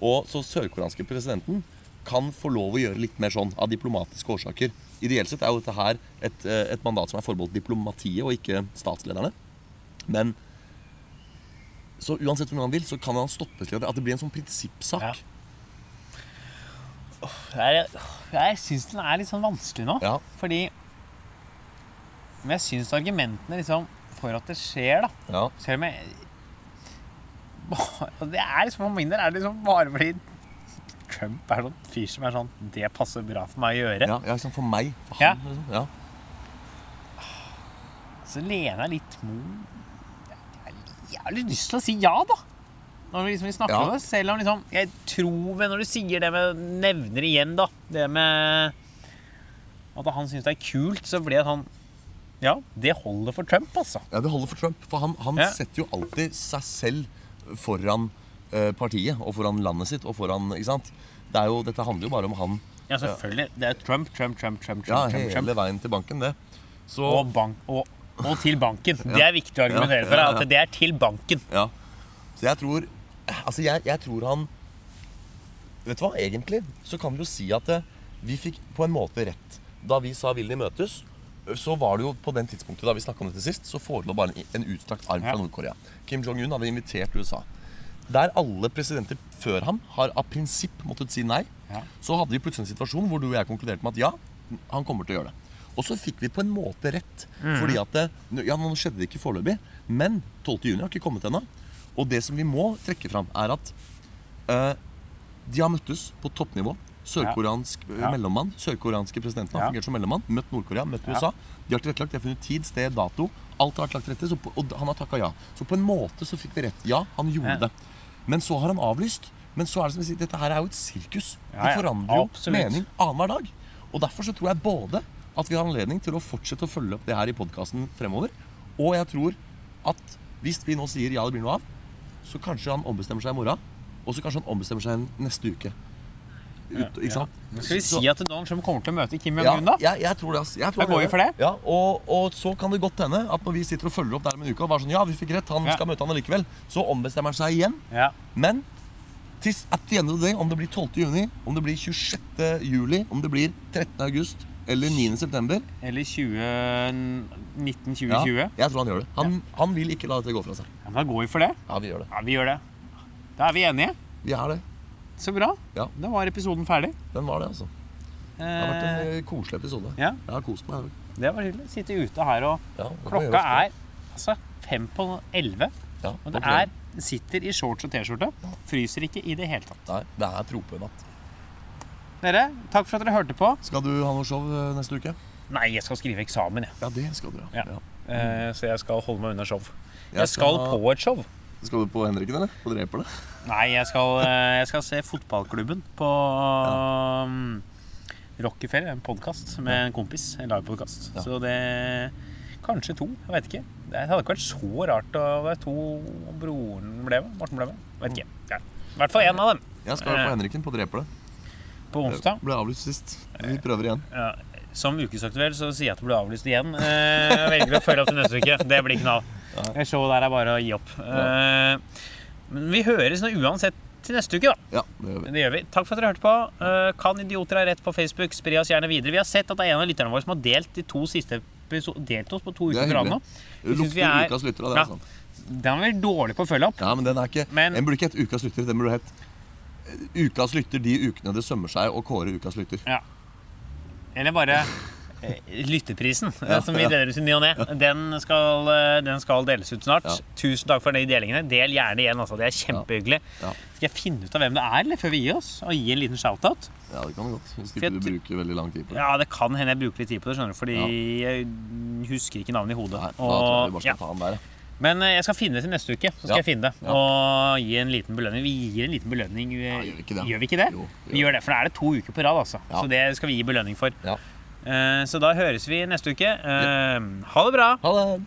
[SPEAKER 3] Og så sørkoreanske presidenten kan få lov å gjøre litt mer sånn av diplomatiske årsaker. Ideelt sett er jo dette her et, eh, et mandat som er forbeholdt diplomatiet og ikke statslederne. Men så uansett hvordan han vil, så kan han stoppe til at det blir en sånn prinsippsak.
[SPEAKER 2] Ja. Jeg, jeg syns den er litt sånn vanskelig nå.
[SPEAKER 3] Ja.
[SPEAKER 2] Fordi Men jeg syns argumentene liksom for at det skjer, da
[SPEAKER 3] Ja.
[SPEAKER 2] Selv om jeg bare- Det er liksom for min del er det liksom bare fordi Trump er sånn fyr som er sånn Det passer bra for meg å gjøre.
[SPEAKER 3] Ja, ja liksom for meg. For
[SPEAKER 2] Ja.
[SPEAKER 3] han, liksom. Ja.
[SPEAKER 2] Så lener jeg litt mot Jeg har litt lyst til å si ja, da. Når vi, liksom, vi snakker
[SPEAKER 3] Ja.
[SPEAKER 2] om det. Selv om liksom Jeg tror vel når du sier det med Nevner igjen, da. Det med at han syns det er kult, så blir det sånn Ja, det holder for Trump, altså.
[SPEAKER 3] ja, det holder for Trump. For han, han setter jo alltid seg selv foran eh, partiet og foran landet sitt og foran Ikke sant? Det er jo, dette handler jo bare om han
[SPEAKER 2] Ja, selvfølgelig. Det er Trump, Trump, Trump, Trump,
[SPEAKER 3] ja,
[SPEAKER 2] Trump, ja,
[SPEAKER 3] hele
[SPEAKER 2] Trump.
[SPEAKER 3] veien til banken, det. Så
[SPEAKER 2] Og, bank, og, og til banken. Det er viktig å argumentere for.
[SPEAKER 3] Ja, ja, ja.
[SPEAKER 2] At det er til banken.
[SPEAKER 3] Ja. Så jeg tror Altså, jeg, jeg tror han Vet du hva, egentlig så kan vi jo si at eh, vi fikk på en måte rett. Da vi sa 'vil de møtes', så var det jo på den tidspunktet da vi om dette sist, så forelå bare en, en utstrakt arm fra. Nord-Korea. Kim Jong-un hadde invitert USA. Der alle presidenter før ham har av prinsipp måttet si nei,
[SPEAKER 2] Ja.
[SPEAKER 3] så hadde vi plutselig en situasjon hvor du og jeg konkluderte med at ja, han kommer til å gjøre det. Og så fikk vi på en måte rett.
[SPEAKER 2] Mm.
[SPEAKER 3] Fordi at det, Ja, nå skjedde det ikke foreløpig, men 12. juni har ikke kommet ennå. Og det som vi må trekke fram, er at eh, de har møttes på toppnivå. Sørkoreansk
[SPEAKER 2] Ja.
[SPEAKER 3] mellommann. Sørkoreanske presidenten har fungert som mellommann. Møtt Nord-Korea, møtt. USA. De har tilrettelagt, de har funnet tid, sted, dato. Alt har vært lagt til rette, på, og han har takka ja. Så på en måte så fikk vi rett. Ja, han gjorde det. Men så har han avlyst. Men så er det som jeg sier, dette her er jo et sirkus. Det forandrer jo mening annenhver dag. Og derfor så tror jeg både at vi har anledning til å fortsette å følge opp det her i podkasten fremover, og jeg tror at hvis vi nå sier ja, det blir noe av, så kanskje han ombestemmer seg i morgen, og så kanskje han ombestemmer seg neste uke. Ut, ikke sant?
[SPEAKER 2] Skal vi si at Donald Trump kommer til å møte Kim
[SPEAKER 3] ja,
[SPEAKER 2] Jong-un, da?
[SPEAKER 3] jeg, jeg tror det. ass. Jeg tror
[SPEAKER 2] Da går vi for det.
[SPEAKER 3] Ja, og, og så kan det godt hende at når vi sitter og følger opp der om en uke, og bare sånn, ja, vi fikk rett, han
[SPEAKER 2] Ja.
[SPEAKER 3] skal møte han allikevel, så ombestemmer han seg igjen.
[SPEAKER 2] Ja.
[SPEAKER 3] Men tis, at the end of the day, om det blir 12. juni, om det blir 26. juli, om det blir 13. august eller 9. september
[SPEAKER 2] Eller 20... 1920-20.
[SPEAKER 3] ja,
[SPEAKER 2] Ja.
[SPEAKER 3] Jeg tror han gjør det. Han, han vil ikke la dette gå fra seg.
[SPEAKER 2] men da går vi for det.
[SPEAKER 3] Ja, vi gjør det.
[SPEAKER 2] Ja, vi gjør det. Da er vi enige.
[SPEAKER 3] Vi er det.
[SPEAKER 2] Så bra.
[SPEAKER 3] Ja.
[SPEAKER 2] Da var episoden ferdig.
[SPEAKER 3] Den var det, altså. Det har vært en
[SPEAKER 2] Eh,
[SPEAKER 3] koselig episode.
[SPEAKER 2] ja,
[SPEAKER 3] Jeg har kost meg.
[SPEAKER 2] det var hyggelig. Sitte ute her og
[SPEAKER 3] Ja,
[SPEAKER 2] Klokka er altså fem på elleve.
[SPEAKER 3] ja,
[SPEAKER 2] Og det er sitter i shorts og T-skjorte. Fryser ikke i det hele tatt.
[SPEAKER 3] Nei, det er tropenatt.
[SPEAKER 2] Dere, takk for at dere hørte på.
[SPEAKER 3] Skal du ha noe show eh, neste uke?
[SPEAKER 2] Nei, jeg skal skrive eksamen, jeg.
[SPEAKER 3] Ja, det skal du, ja.
[SPEAKER 2] Ja. Mm. så jeg skal holde meg unna show.
[SPEAKER 3] Jeg
[SPEAKER 2] Jeg skal
[SPEAKER 3] skal
[SPEAKER 2] på et show.
[SPEAKER 3] Skal du på Henriken, eller? På Dreperne?
[SPEAKER 2] Nei, jeg skal, eh, jeg skal se Fotballklubben på um, Rockefeller, en podkast med en kompis. En livepodkast.
[SPEAKER 3] Ja.
[SPEAKER 2] Så det Kanskje to, jeg vet ikke. Det hadde ikke vært så rart å være to broren ble med. Morten ble med. Vet ikke. Ja. I hvert fall én av dem.
[SPEAKER 3] Jeg skal
[SPEAKER 2] Eh.
[SPEAKER 3] på Henriken på Dreperne.
[SPEAKER 2] På onsdag.
[SPEAKER 3] Ble avlyst sist. Vi prøver igjen.
[SPEAKER 2] Ja. Som ukesaktuell så sier jeg at det ble avlyst igjen. Eh, Jeg velger å følge opp til neste uke. Det blir knall. Det showet der er bare å gi opp. Eh, Men vi høres nå uansett til neste uke, da.
[SPEAKER 3] Ja, det gjør vi.
[SPEAKER 2] Det gjør vi. Takk for at dere hørte på. Eh, Kan idioter ha rett på Facebook? Spre oss gjerne videre. Vi har sett at det er en av lytterne våre som har delt de to siste delt oss på to
[SPEAKER 3] Det
[SPEAKER 2] uker
[SPEAKER 3] er
[SPEAKER 2] på rad nå. Jeg
[SPEAKER 3] Lukter
[SPEAKER 2] er-
[SPEAKER 3] ukas av det.
[SPEAKER 2] Ja.
[SPEAKER 3] Sånn.
[SPEAKER 2] Den er vel dårlig på å følge opp.
[SPEAKER 3] Ja, men den er ikke
[SPEAKER 2] Men-
[SPEAKER 3] Den burde ikke hett Ukas lytter. Den burde hett eh, Ukas lytter de ukene det sømmer seg å kåre ukas lytter.
[SPEAKER 2] Ja. Eller bare Lytterprisen, eh,
[SPEAKER 3] Ja,
[SPEAKER 2] som vi deler ut i ny og ne. Den, skal, eh, den skal deles ut snart.
[SPEAKER 3] Ja.
[SPEAKER 2] Tusen takk for de delingene. Del gjerne igjen. Altså. Det er kjempehyggelig.
[SPEAKER 3] Ja.
[SPEAKER 2] Skal jeg finne ut av hvem det er, eller før vi gir oss? Og gi en liten shout-out?
[SPEAKER 3] Ja, det kan du godt. Hvis ikke du bruker veldig lang tid på det.
[SPEAKER 2] Ja, det kan hende jeg bruker litt tid på det, skjønner du, fordi jeg husker ikke navnet i hodet.
[SPEAKER 3] Nei, da tror jeg vi bare skal ta den der. ja.
[SPEAKER 2] Men eh, jeg skal finne det til neste uke. Så skal
[SPEAKER 3] Ja.
[SPEAKER 2] jeg finne det
[SPEAKER 3] Ja.
[SPEAKER 2] Og gi en liten belønning. Vi gir en liten belønning.
[SPEAKER 3] Ja, gjør vi ikke det?
[SPEAKER 2] Gjør vi ikke det?
[SPEAKER 3] Jo,
[SPEAKER 2] vi gjør det, For da er det to uker på rad, altså. Så det skal vi gi belønning for. Eh, Så da høres vi neste uke. Eh, Ha det bra!
[SPEAKER 3] Ha det!